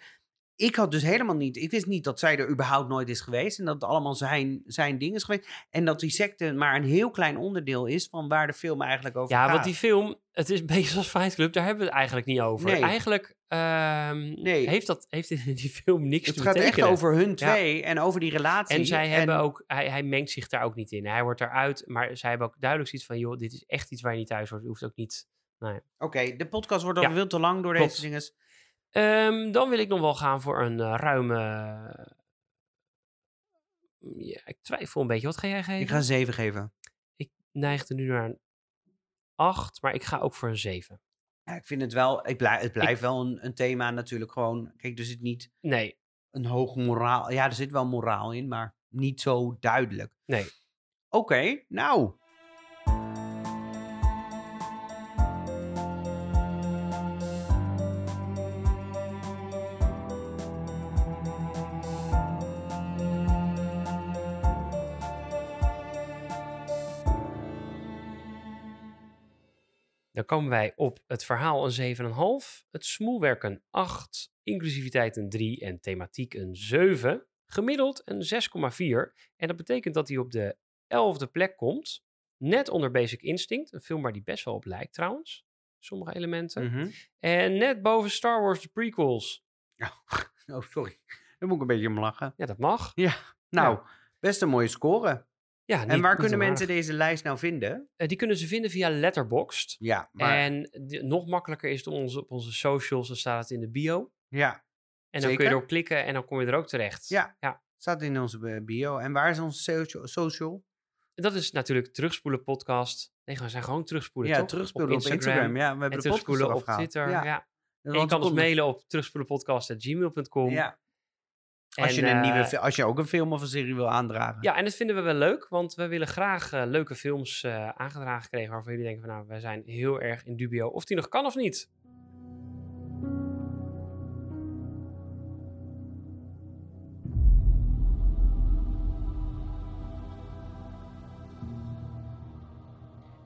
Ik had dus helemaal niet, ik wist niet dat zij er überhaupt nooit is geweest en dat het allemaal zijn, zijn ding is geweest. En dat die secte maar een heel klein onderdeel is van waar de film eigenlijk over Ja, gaat. want die film, het is een beetje zoals Fight Club, daar hebben we het eigenlijk niet over. Nee. Eigenlijk ehm, Nee. heeft, dat, heeft die film niks het te gaat echt betekenen. over hun Ja. twee en over die relatie. En zij hebben ook, hij, hij mengt zich daar ook niet in. Hij wordt eruit, maar zij hebben ook duidelijk zoiets van, joh, dit is echt iets waar je niet thuis hoort. Je hoeft ook niet. Oké, de podcast wordt al Ja, veel te lang door klopt. deze dingen. Ehm, dan wil ik nog wel gaan voor een eh, ruime. Ja, ik twijfel een beetje. Wat ga jij geven? Ik ga een 7 geven. Ik neigde nu naar een 8, maar ik ga ook voor een 7. Ja, ik vind het wel, ik blijf, het blijft wel een, een thema natuurlijk gewoon. Kijk, er zit niet Nee, een hoog moraal. Ja, er zit wel moraal in, maar niet zo duidelijk. nee. Oké, nou. Dan komen wij op het verhaal een 7,5, het smoelwerk een 8, inclusiviteit een 3 en thematiek een 7. Gemiddeld een 6,4. En dat betekent dat hij op de 11e plek komt. Net onder Basic Instinct, een film waar die best wel op lijkt trouwens. sommige elementen. Mhm. En net boven Star Wars de prequels. <laughs> Oh, sorry. Daar moet ik een beetje om lachen. Ja, dat mag. Nou, best een mooie score. Ja, en waar kunnen mensen deze lijst nou vinden? Eh, die kunnen ze vinden via Letterboxd. Ja, maar... En die- nog makkelijker is het onze, op onze socials, dan staat het in de bio. Ja, En dan Zeker. kun je erop klikken en dan kom je er ook terecht. Ja. ja. staat in onze eh, bio. En waar is onze socia- social? Dat is natuurlijk Terugspoelen podcast. Nee, we zijn gewoon terugspoelen, Ja, toch? terugspoelen op Instagram. Ja, we hebben en de terugspoelen op. Twitter. Ja. En je kan ons mailen op terugspoelenpodcast.gmail.com. Ja. Als, je En, een nieuwe, eh, fi- als je ook een film of een serie wil aandragen. Ja, en dat vinden we wel leuk, want we willen graag eh, leuke films eh, aangedragen krijgen waarvan jullie denken van nou, wij zijn heel erg in dubio of die nog kan of niet.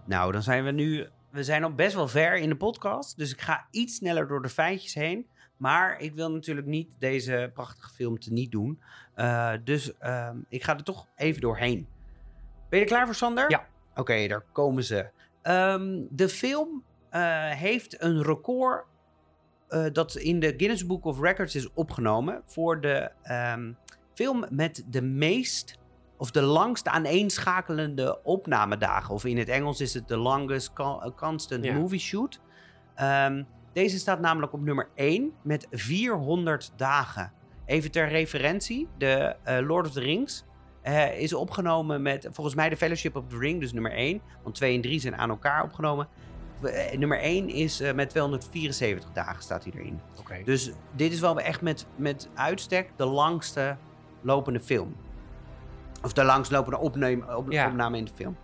Nou, dan zijn we nu... We zijn al best wel ver in de podcast. Dus ik ga iets sneller door de feitjes heen. Maar ik wil natuurlijk niet deze prachtige film te niet doen. Eh, dus ehm, ik ga er toch even doorheen. Ben je er klaar voor, Sander? Ja. Oké, daar komen ze. Ehm, de film eh, heeft een record eh, dat in de Guinness Book of Records is opgenomen voor de ehm, film met de meest of de langst aaneenschakelende opnamedagen. Of in het Engels is het de longest co- constant movie shoot. Ehm, deze staat namelijk op nummer 1 met 400 dagen. Even ter referentie, de eh, Lord of the Rings eh, is opgenomen met volgens mij de Fellowship of the Ring, dus nummer 1. Want 2 en 3 zijn aan elkaar opgenomen. Eh, nummer 1 is met 274 dagen staat hij erin. Oké. Dus dit is wel echt met, met uitstek de langste lopende film. Of de langstlopende opname, op, Ja. opname in de film.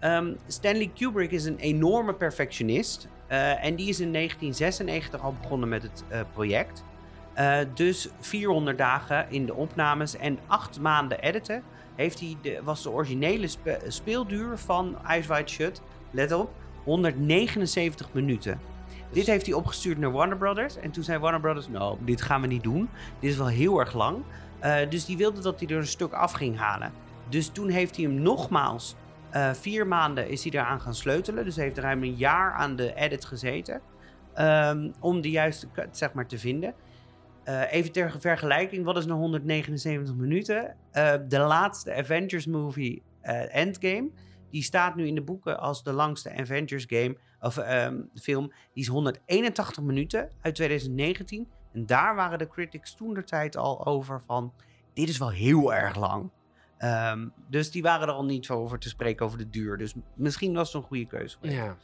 Ehm, Stanley Kubrick is een enorme perfectionist. Eh, en die is in 1996 al begonnen met het eh, project. Eh, dus 400 dagen in de opnames en 8 maanden editen. Heeft hij de, was de originele spe- speelduur van Eyes Wide Shut, let op, 179 minuten. Dit heeft hij opgestuurd naar Warner Brothers. En toen zei Warner Brothers, nou, dit gaan we niet doen. Dit is wel heel erg lang. Dus die wilde dat hij er een stuk af ging halen. Dus toen heeft hij hem nogmaals eh, vier maanden is hij eraan gaan sleutelen. Dus heeft ruim een jaar aan de edit gezeten. ehm, om de juiste zeg maar, te vinden. Eh, even ter vergelijking, wat is nou 179 minuten? Eh, de laatste Avengers movie, Endgame, die staat nu in de boeken als de langste Avengers game, of ehm, film. Die is 181 minuten uit 2019. En daar waren de critics toen de tijd al over van, dit is wel heel erg lang. Ehm, dus die waren er al niet over te spreken over de duur. Dus misschien was het een goede keuze. Ja.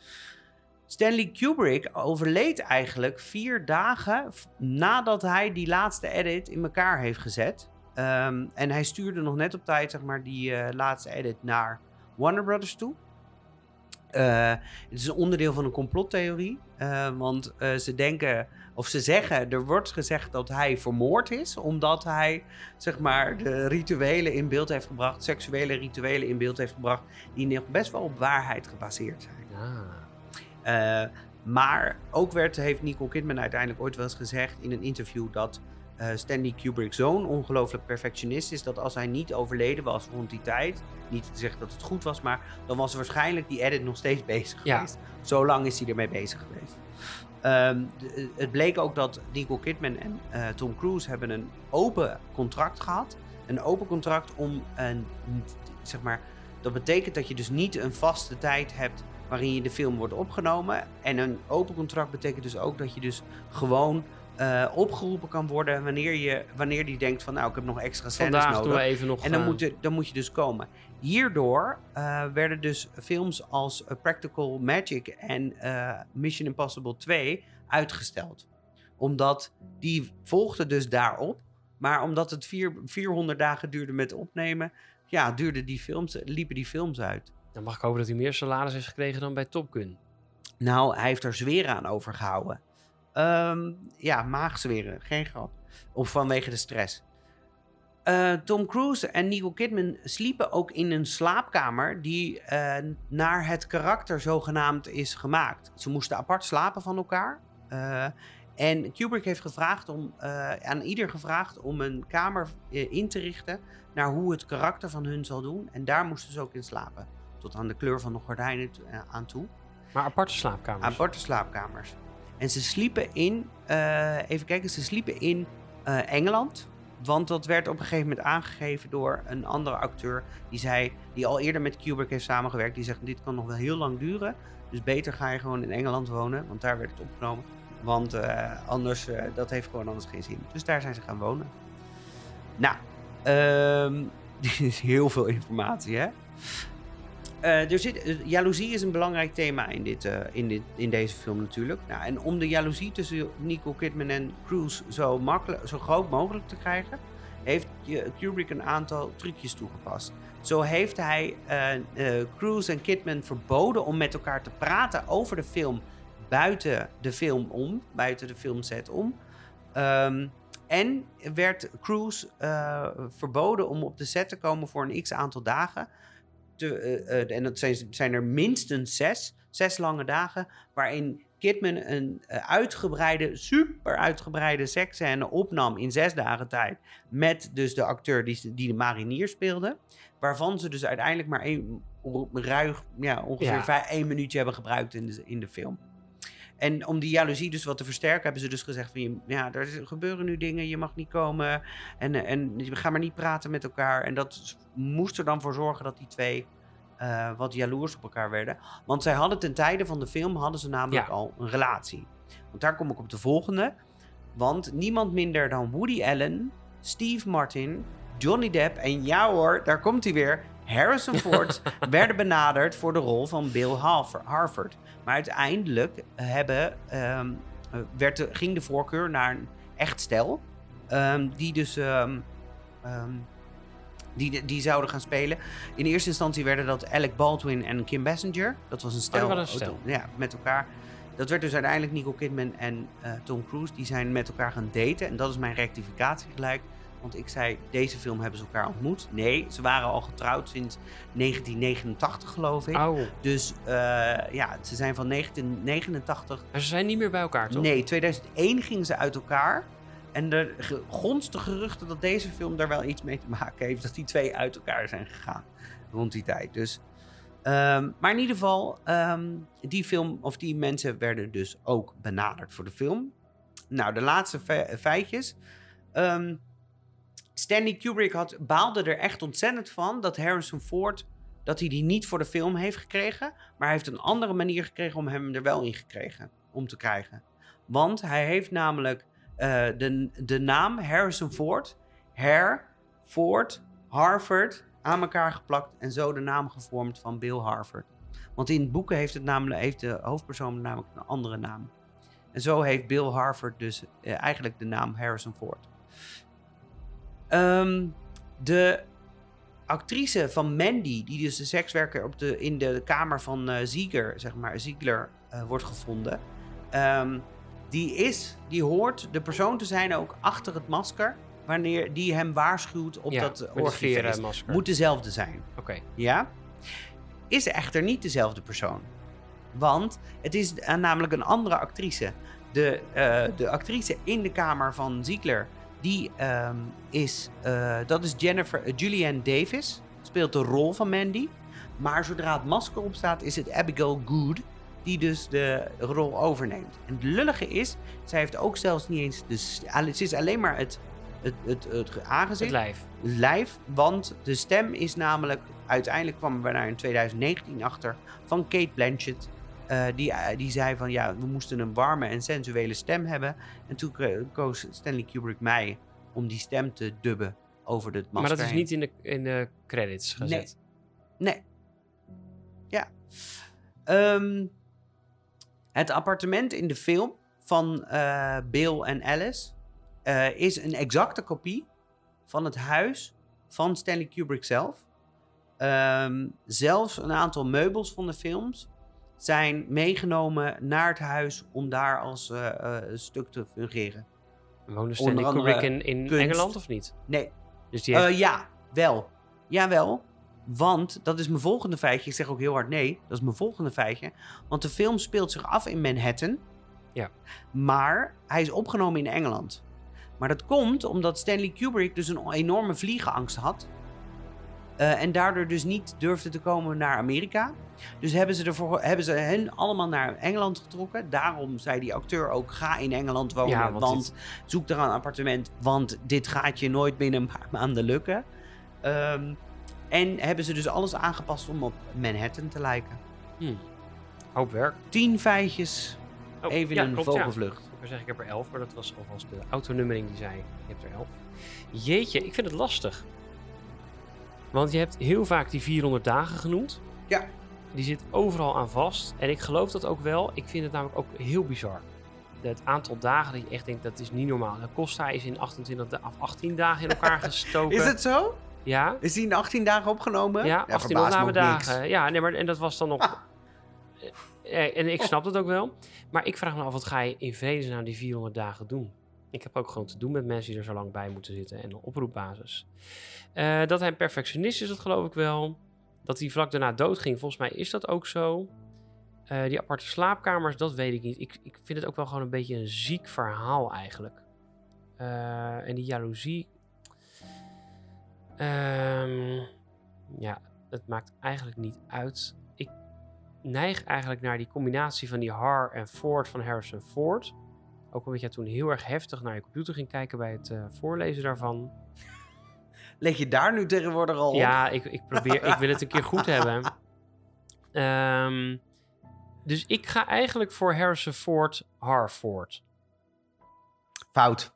Stanley Kubrick overleed eigenlijk vier dagen nadat hij die laatste edit in elkaar heeft gezet. Ehm, en hij stuurde nog net op tijd zeg maar, die eh, laatste edit naar Warner Brothers toe. Eh, het is een onderdeel van een complottheorie. eh, want ze denken, of ze zeggen, er wordt gezegd dat hij vermoord is. Omdat hij, zeg maar, de rituelen in beeld heeft gebracht. Seksuele rituelen in beeld heeft gebracht. Die nog best wel op waarheid gebaseerd zijn. Ah. Eh, maar ook werd, heeft Nicole Kidman uiteindelijk ooit wel eens gezegd in een interview dat eh, Stanley Kubrick zo'n ongelooflijk perfectionist is dat als hij niet overleden was rond die tijd, niet te zeggen dat het goed was, maar dan was waarschijnlijk die edit nog steeds bezig Ja. geweest. Zo lang is hij ermee bezig geweest. Ehm, het bleek ook dat Nicole Kidman en eh, Tom Cruise hebben een open contract gehad. Een open contract om een, zeg maar, dat betekent dat je dus niet een vaste tijd hebt waarin je de film wordt opgenomen. En een open contract betekent dus ook dat je dus gewoon eh, opgeroepen kan worden wanneer je wanneer die denkt van nou ik heb nog extra scènes Vandaag nodig. doen we even nog... En dan eh, moet, je, dan moet je dus komen. Hierdoor eh, werden dus films als Practical Magic en Mission Impossible 2 uitgesteld. Omdat die volgden dus daarop. Maar omdat het vier, 400 dagen duurde met opnemen, ja, duurden die films, liepen die films uit. Dan mag ik hopen dat hij meer salaris heeft gekregen dan bij Top Gun. Nou, hij heeft er zweren aan overgehouden. Ehm, ja, maagzweren, geen grap. Of vanwege de stress. Eh, Tom Cruise en Nicole Kidman sliepen ook in een slaapkamer die eh, naar het karakter zogenaamd is gemaakt. Ze moesten apart slapen van elkaar. Eh, en Kubrick heeft gevraagd om, aan ieder gevraagd om een kamer in te richten naar hoe het karakter van hun zal doen. En daar moesten ze ook in slapen. Tot aan de kleur van de gordijnen aan toe. Maar aparte slaapkamers. aparte slaapkamers. En ze sliepen in, eh, even kijken, ze sliepen in eh, Engeland. Want dat werd op een gegeven moment aangegeven door een andere acteur. Die zei, die al eerder met Kubrick heeft samengewerkt. Die zegt, dit kan nog wel heel lang duren. Dus beter ga je gewoon in Engeland wonen. Want daar werd het opgenomen. Want eh, anders, eh, dat heeft gewoon anders geen zin. Dus daar zijn ze gaan wonen. Nou, ehm, <laughs> dit is heel veel informatie, hè? Eh, er zit, eh, jaloezie is een belangrijk thema in, dit, eh, in, in deze film natuurlijk. Nou, en om de jaloezie tussen Nicole Kidman en Cruise zo, makkelijk, zo groot mogelijk te krijgen, heeft Kubrick een aantal trucjes toegepast. Zo heeft hij Cruise en Kidman verboden om met elkaar te praten over de film buiten de film om, buiten de filmset om. Ehm, en werd Cruise verboden om op de set te komen voor een x aantal dagen. Te, eh, eh, en dat zijn, zijn er minstens zes, zes lange dagen, waarin Kidman een eh, uitgebreide, super uitgebreide seksscène opnam in zes dagen tijd. Met dus de acteur die, die de marinier speelde. Waarvan ze dus uiteindelijk maar één, ruig, ja, ongeveer Ja. vijf, één minuutje hebben gebruikt in de, in de film. En om die jaloezie dus wat te versterken, hebben ze dus gezegd: van, ja, er gebeuren nu dingen, je mag niet komen. En, eh, en we gaan maar niet praten met elkaar. En dat moest er dan voor zorgen dat die twee eh, wat jaloers op elkaar werden. Want zij hadden ten tijde van de film hadden ze namelijk Ja. al een relatie. Want daar kom ik op de volgende. Want niemand minder dan Woody Allen, Steve Martin, Johnny Depp en ja hoor, daar komt hij weer. Harrison Ford <laughs> werden benaderd voor de rol van Bill Harf- Harford. Maar uiteindelijk hebben, ehm, eh, werd de, ging de voorkeur naar een echt stel. ehm, die dus ehm, die, die zouden gaan spelen. In eerste instantie werden dat Alec Baldwin en Kim Basinger. Dat was een stel. Oh, dat was een stel. Ja, met elkaar. Dat werd dus uiteindelijk Nicole Kidman en eh, Tom Cruise. Die zijn met elkaar gaan daten. En dat is mijn rectificatie gelijk. Want ik zei, deze film hebben ze elkaar ontmoet. Nee, ze waren al getrouwd sinds 1989 geloof ik. Dus eh, ja, ze zijn van 1989 maar ze zijn niet meer bij elkaar, toch? Nee, 2001 gingen ze uit elkaar. En er ge- gonst de geruchten dat deze film daar wel iets mee te maken heeft. Dat die twee uit elkaar zijn gegaan rond die tijd. Dus, ehm, maar in ieder geval, ehm, die film of die mensen werden dus ook benaderd voor de film. Nou, de laatste fe- feitjes. Ehm, Stanley Kubrick had, baalde er echt ontzettend van dat Harrison Ford dat hij die niet voor de film heeft gekregen, maar hij heeft een andere manier gekregen om hem er wel in gekregen, om te krijgen. Want hij heeft namelijk eh, de, de naam Harrison Ford, Har, Ford, Harvard aan elkaar geplakt en zo de naam gevormd van Bill Harvard. Want in boeken heeft, het namelijk, heeft de hoofdpersoon namelijk een andere naam. En zo heeft Bill Harvard dus eh, eigenlijk de naam Harrison Ford. Ehm, de actrice van Mandy, die dus de sekswerker op de, in de kamer van eh Ziegler, zeg maar, Ziegler eh, wordt gevonden. ehm, die is, die hoort de persoon te zijn ook achter het masker, wanneer die hem waarschuwt op ja, dat orgiefeest. verenmasker. Moet dezelfde zijn. Oké. Ja? Is echter niet dezelfde persoon. Want het is eh, namelijk een andere actrice. De, eh, de actrice in de kamer van Ziegler, die ehm, is, eh, dat is Jennifer, eh, Julianne Davis, speelt de rol van Mandy. Maar zodra het masker opstaat, is het Abigail Good, die dus de rol overneemt. En het lullige is, zij heeft ook zelfs niet eens, de, het is alleen maar het, het, het, het aangezicht Het lijf. live, want de stem is namelijk... Uiteindelijk kwamen we daar in 2019 achter van Kate Blanchett. Eh, die, eh, die zei van ja, we moesten een warme en sensuele stem hebben. En toen koos Stanley Kubrick mij om die stem te dubben over het masker Maar dat is niet in de, in de credits gezet. Nee. Ja. Ehm, het appartement in de film van eh, Bill en Alice is een exacte kopie van het huis van Stanley Kubrick zelf. Ehm, zelfs een aantal meubels van de films zijn meegenomen naar het huis om daar als eh, eh, stuk te fungeren. Woonde Stanley Kubrick in, in kunst. Engeland of niet? Nee, Dus die heeft... Eh, ja, wel. Jawel. Want, dat is mijn volgende feitje. Ik zeg ook heel hard nee. Dat is mijn volgende feitje. Want de film speelt zich af in Manhattan. Ja. Maar hij is opgenomen in Engeland. Maar dat komt omdat Stanley Kubrick dus een enorme vliegenangst had. Eh, en daardoor dus niet durfde te komen naar Amerika. Dus hebben ze, ervoor, hebben ze hen allemaal naar Engeland getrokken. Daarom zei die acteur ook: ga in Engeland wonen. Ja, want want zoek daar een appartement. Want dit gaat je nooit binnen een paar <laughs> maanden lukken. Ehm, en hebben ze dus alles aangepast om op Manhattan te lijken. Hm. Hoop werk. Tien feitjes, Oh, even ja, een klopt, ja. vogelvlucht. Ik zeggen, ik heb er elf, maar dat was alvast de autonummering die zei, je hebt er elf. Jeetje, ik vind het lastig. Want je hebt heel vaak die 400 dagen genoemd. Ja. Die zit overal aan vast. En ik geloof dat ook wel. Ik vind het namelijk ook heel bizar. Het aantal dagen dat je echt denkt, dat is niet normaal. De Costa is in 28 da- of 18 dagen in elkaar <laughs> gestoken. Is het zo? Ja, Is die in 18 dagen opgenomen? ja, Dat 18 verbaast me opname ook niks. dagen. Ja, nee, maar en dat was dan nog. Ah. Eh, En ik snap dat ook wel. Maar ik vraag me af, wat ga je in vredesnaam die 400 dagen doen? Ik heb ook gewoon te doen met mensen die er zo lang bij moeten zitten en op oproepbasis. Eh, dat hij een perfectionist is, dat geloof ik wel. Dat hij vlak daarna doodging, volgens mij is dat ook zo. Eh, die aparte slaapkamers, dat weet ik niet. Ik, ik vind het ook wel gewoon een beetje een ziek verhaal eigenlijk. Eh, en die jaloezie. Ehm, ja, het maakt eigenlijk niet uit. Ik neig eigenlijk naar die combinatie van die Har en Ford van Harrison Ford. Ook omdat jij toen heel erg heftig naar je computer ging kijken bij het eh, voorlezen daarvan. <laughs> Leg je daar nu tegenwoordig al op? Ja, ik, ik probeer, ik wil het een keer goed hebben. <laughs> Ehm, dus ik ga eigenlijk voor Harrison Ford, Har Ford. Fout.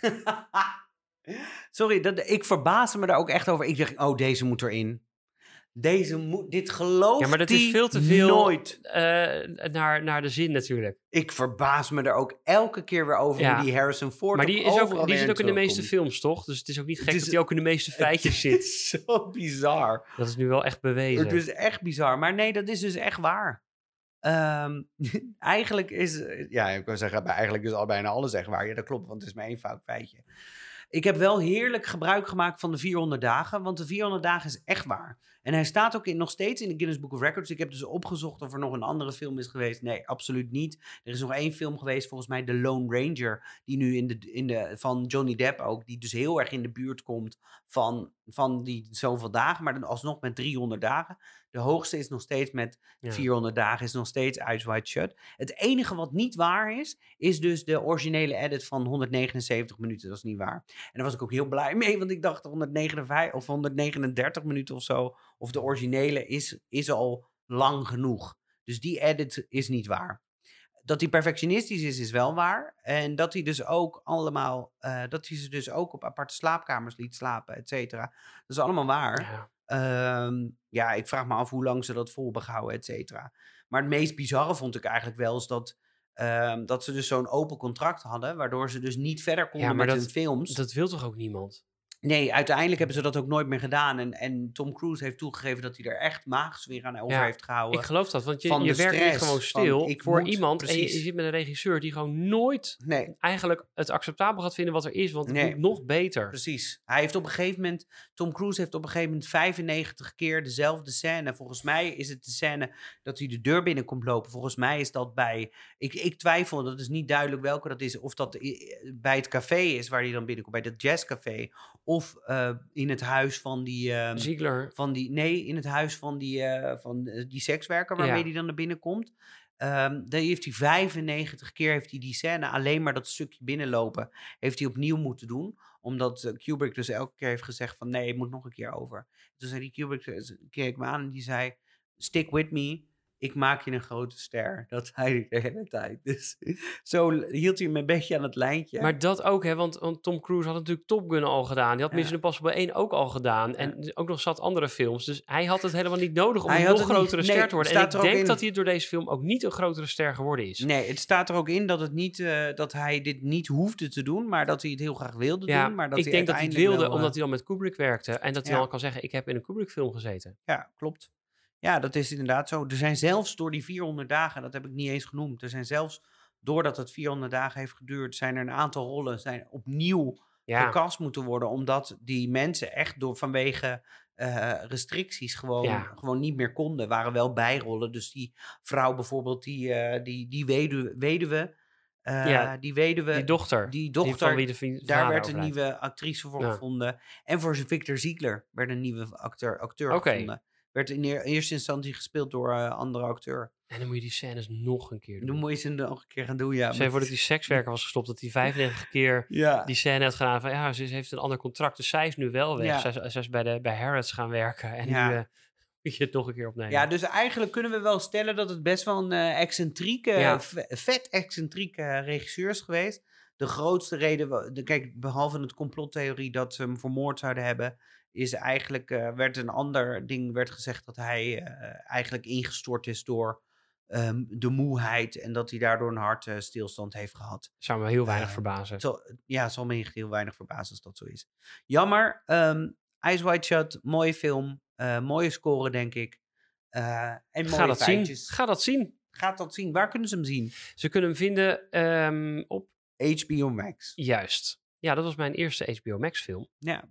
<laughs> Sorry, dat, ik verbaasde me daar ook echt over. Ik dacht, oh, deze moet erin. Deze moet, dit gelooft Ja, maar dat is die veel te veel nooit. eh, naar, naar de zin natuurlijk. Ik verbaas me er ook elke keer weer over Ja. hoe die Harrison Ford Maar die, is ook, die zit ook in de meeste films, toch? Dus het is ook niet gek is- dat hij ook in de meeste feitjes Het zit. is <laughs> zo bizar. Dat is nu wel echt bewezen. Het is echt bizar. Maar nee, dat is dus echt waar. Ehm, <laughs> eigenlijk is... Ja, ik wil zeggen, bij- eigenlijk is al bijna alles echt waar. Ja, dat klopt, want het is maar één fout feitje. Ik heb wel heerlijk gebruik gemaakt van de 400 dagen, want de 400 dagen is echt waar. En hij staat ook in, nog steeds in de Guinness Book of Records. Ik heb dus opgezocht of er nog een andere film is geweest. Nee, absoluut niet. Er is nog één film geweest, volgens mij The Lone Ranger, die nu in de, in de, van Johnny Depp ook, die dus heel erg in de buurt komt van, van die zoveel dagen, maar dan alsnog met 300 dagen. De hoogste is nog steeds met Ja. 400 dagen, is nog steeds Eyes Wide Shut. Het enige wat niet waar is, is dus de originele edit van 179 minuten. Dat is niet waar. En daar was ik ook heel blij mee, want ik dacht 159 of 139 minuten of zo, of de originele is, is al lang genoeg. Dus die edit is niet waar. Dat hij perfectionistisch is, is wel waar. En dat hij dus ook allemaal, eh, dat hij ze dus ook op aparte slaapkamers liet slapen, et cetera. Dat is allemaal waar. Ja. Ehm, ja, ik vraag me af hoe lang ze dat vol hebben gehouden, et cetera. Maar het meest bizarre vond ik eigenlijk wel is dat, ehm, dat ze dus zo'n open contract hadden, waardoor ze dus niet verder konden maar met dat- hun films. Dat wil toch ook niemand? Nee, uiteindelijk hebben ze dat ook nooit meer gedaan. En, en Tom Cruise heeft toegegeven dat hij er echt magisch weer aan over Ja, heeft gehouden. Ik geloof dat, want je, werkt niet gewoon stil ik voor moet, iemand en je, je precies. zit met een regisseur die gewoon nooit Nee, eigenlijk het acceptabel gaat vinden wat er is, want het Nee. moet nog beter. precies. Hij heeft op een gegeven moment, Tom Cruise heeft op een gegeven moment 95 keer dezelfde scène. Volgens mij is het de scène dat hij de deur binnen komt lopen. Volgens mij is dat bij, ik, ik twijfel, dat is niet duidelijk welke dat is. Of dat i- bij het café is waar hij dan binnenkomt, bij het jazzcafé. Of eh, in het huis van die... ehm, Ziegler. van die, nee, in het huis van die, eh, van eh, die sekswerker waarmee Ja. hij dan naar binnen komt. Ehm daar heeft hij 95 keer heeft hij die scène alleen maar dat stukje binnenlopen heeft hij opnieuw moeten doen. Omdat Kubrick dus elke keer heeft gezegd van nee, je moet nog een keer over. Toen zei die Kubrick, keek me aan en die zei, stick with me, ik maak je een grote ster. <laughs> Dat zei hij de hele tijd. Dus zo hield hij hem een beetje aan het lijntje. Maar dat ook, hè, want, want Tom Cruise had natuurlijk Top Gun al gedaan. Die had Ja. Mission Impossible 1 ook al gedaan. En ook nog zat andere films. Dus hij had het helemaal niet nodig om Hij een nog niet. grotere Nee, ster te worden. En ik denk in. dat hij door deze film ook niet een grotere ster geworden is. Nee, het staat er ook in dat, het niet, eh, dat hij dit niet hoefde te doen, maar dat hij het heel graag wilde Ja, doen. Maar dat ik hij denk dat hij het wilde wel, eh, omdat hij dan met Kubrick werkte. En dat hij dan kan zeggen, ik heb in een Kubrick film gezeten. Ja, klopt. Ja, dat is inderdaad zo. Er zijn zelfs door die 400 dagen, dat heb ik niet eens genoemd, er zijn zelfs doordat het 400 dagen heeft geduurd, zijn er een aantal rollen zijn opnieuw Ja, gekast moeten worden, omdat die mensen echt door vanwege eh, restricties gewoon, Ja. gewoon niet meer konden. Waren wel bijrollen. Dus die vrouw bijvoorbeeld, die, eh, die, die weduwe, weduwe Eh, Ja, die weduwe, die dochter. die dochter, wie de daar werd een nieuwe actrice voor Ja. gevonden. En voor Victor Ziegler werd een nieuwe acteur, gevonden. Werd in eer- eerste instantie gespeeld door een andere acteur. En dan moet je die scènes nog een keer doen. Dan moet je ze nog een keer gaan doen, ja. Stel je maar- voor dat die sekswerker was gestopt, dat hij 95 keer <laughs> ja. die scène had gedaan van ja, ze heeft een ander contract, dus zij is nu wel weg. Ja. Zij, is- zij is bij, de, bij Harrods gaan werken en Ja. nu eh, <laughs> moet je het nog een keer opnemen. Ja, dus eigenlijk kunnen we wel stellen dat het best wel een eh, excentrieke, Ja. vet excentrieke regisseur is geweest. De grootste reden, de, kijk, behalve het complottheorie dat ze hem vermoord zouden hebben, is eigenlijk, eh, werd een ander ding werd gezegd dat hij eh, eigenlijk ingestort is door ehm, de moeheid en dat hij daardoor een hartstilstand heeft gehad. Zou me heel weinig Eh, verbazen. Zo, ja, zal me heel weinig verbazen als dat zo is. Jammer. ehm Eyes Wide Shut, mooie film. eh, mooie score, denk ik. Eh, en mooie Ga dat feitjes. zien. Ga dat zien. Gaat dat zien? Waar kunnen ze hem zien? Ze kunnen hem vinden ehm, op HBO Max. Juist. Ja, dat was mijn eerste HBO Max film. Ja,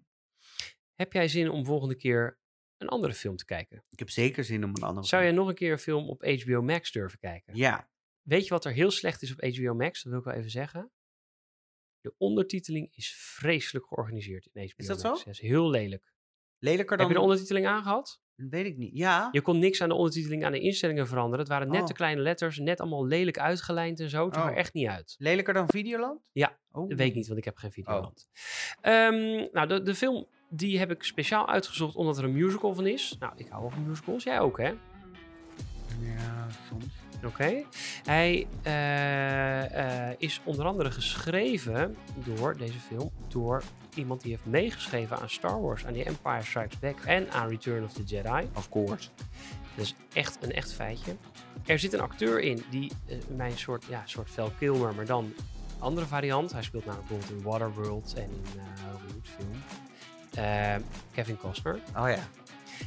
Heb jij zin om volgende keer een andere film te kijken? ik heb zeker zin om een andere Zou film- jij nog een keer een film op HBO Max durven kijken? Ja, Weet je wat er heel slecht is op HBO Max? Dat wil ik wel even zeggen. De ondertiteling is vreselijk georganiseerd in HBO Is dat Max. zo? Dat is heel lelijk. lelijker dan... Heb je de ondertiteling aangehad? Weet ik niet. Ja. Je kon niks aan de ondertiteling, aan de instellingen veranderen. Het waren net Oh. te kleine letters, net allemaal lelijk uitgelijnd en zo. Het zag er Oh. echt niet uit. Lelijker dan Videoland? Ja, Oh. Dat weet ik niet, want ik heb geen Videoland. Ehm, nou, de, de film die heb ik speciaal uitgezocht omdat er een musical van is. Nou, ik hou van musicals. Jij ook, hè? Ja, soms. Oké. Hij eh, eh, is onder andere geschreven door deze film door iemand die heeft meegeschreven aan Star Wars, aan The Empire Strikes Back en aan Return of the Jedi. Of course. Dat is echt een echt feitje. Er zit een acteur in die eh, mijn soort, ja, soort Val Kilmer, maar dan een andere variant. Hij speelt namelijk bijvoorbeeld in Waterworld en in eh Robin Eh, Kevin Costner. Oh ja.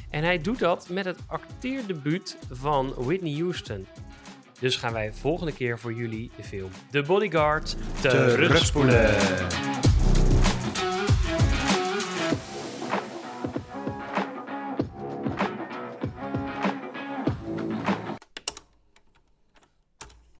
En hij doet dat met het acteerdebuut van Whitney Houston. Dus gaan wij volgende keer voor jullie de film The Bodyguard terugspoelen.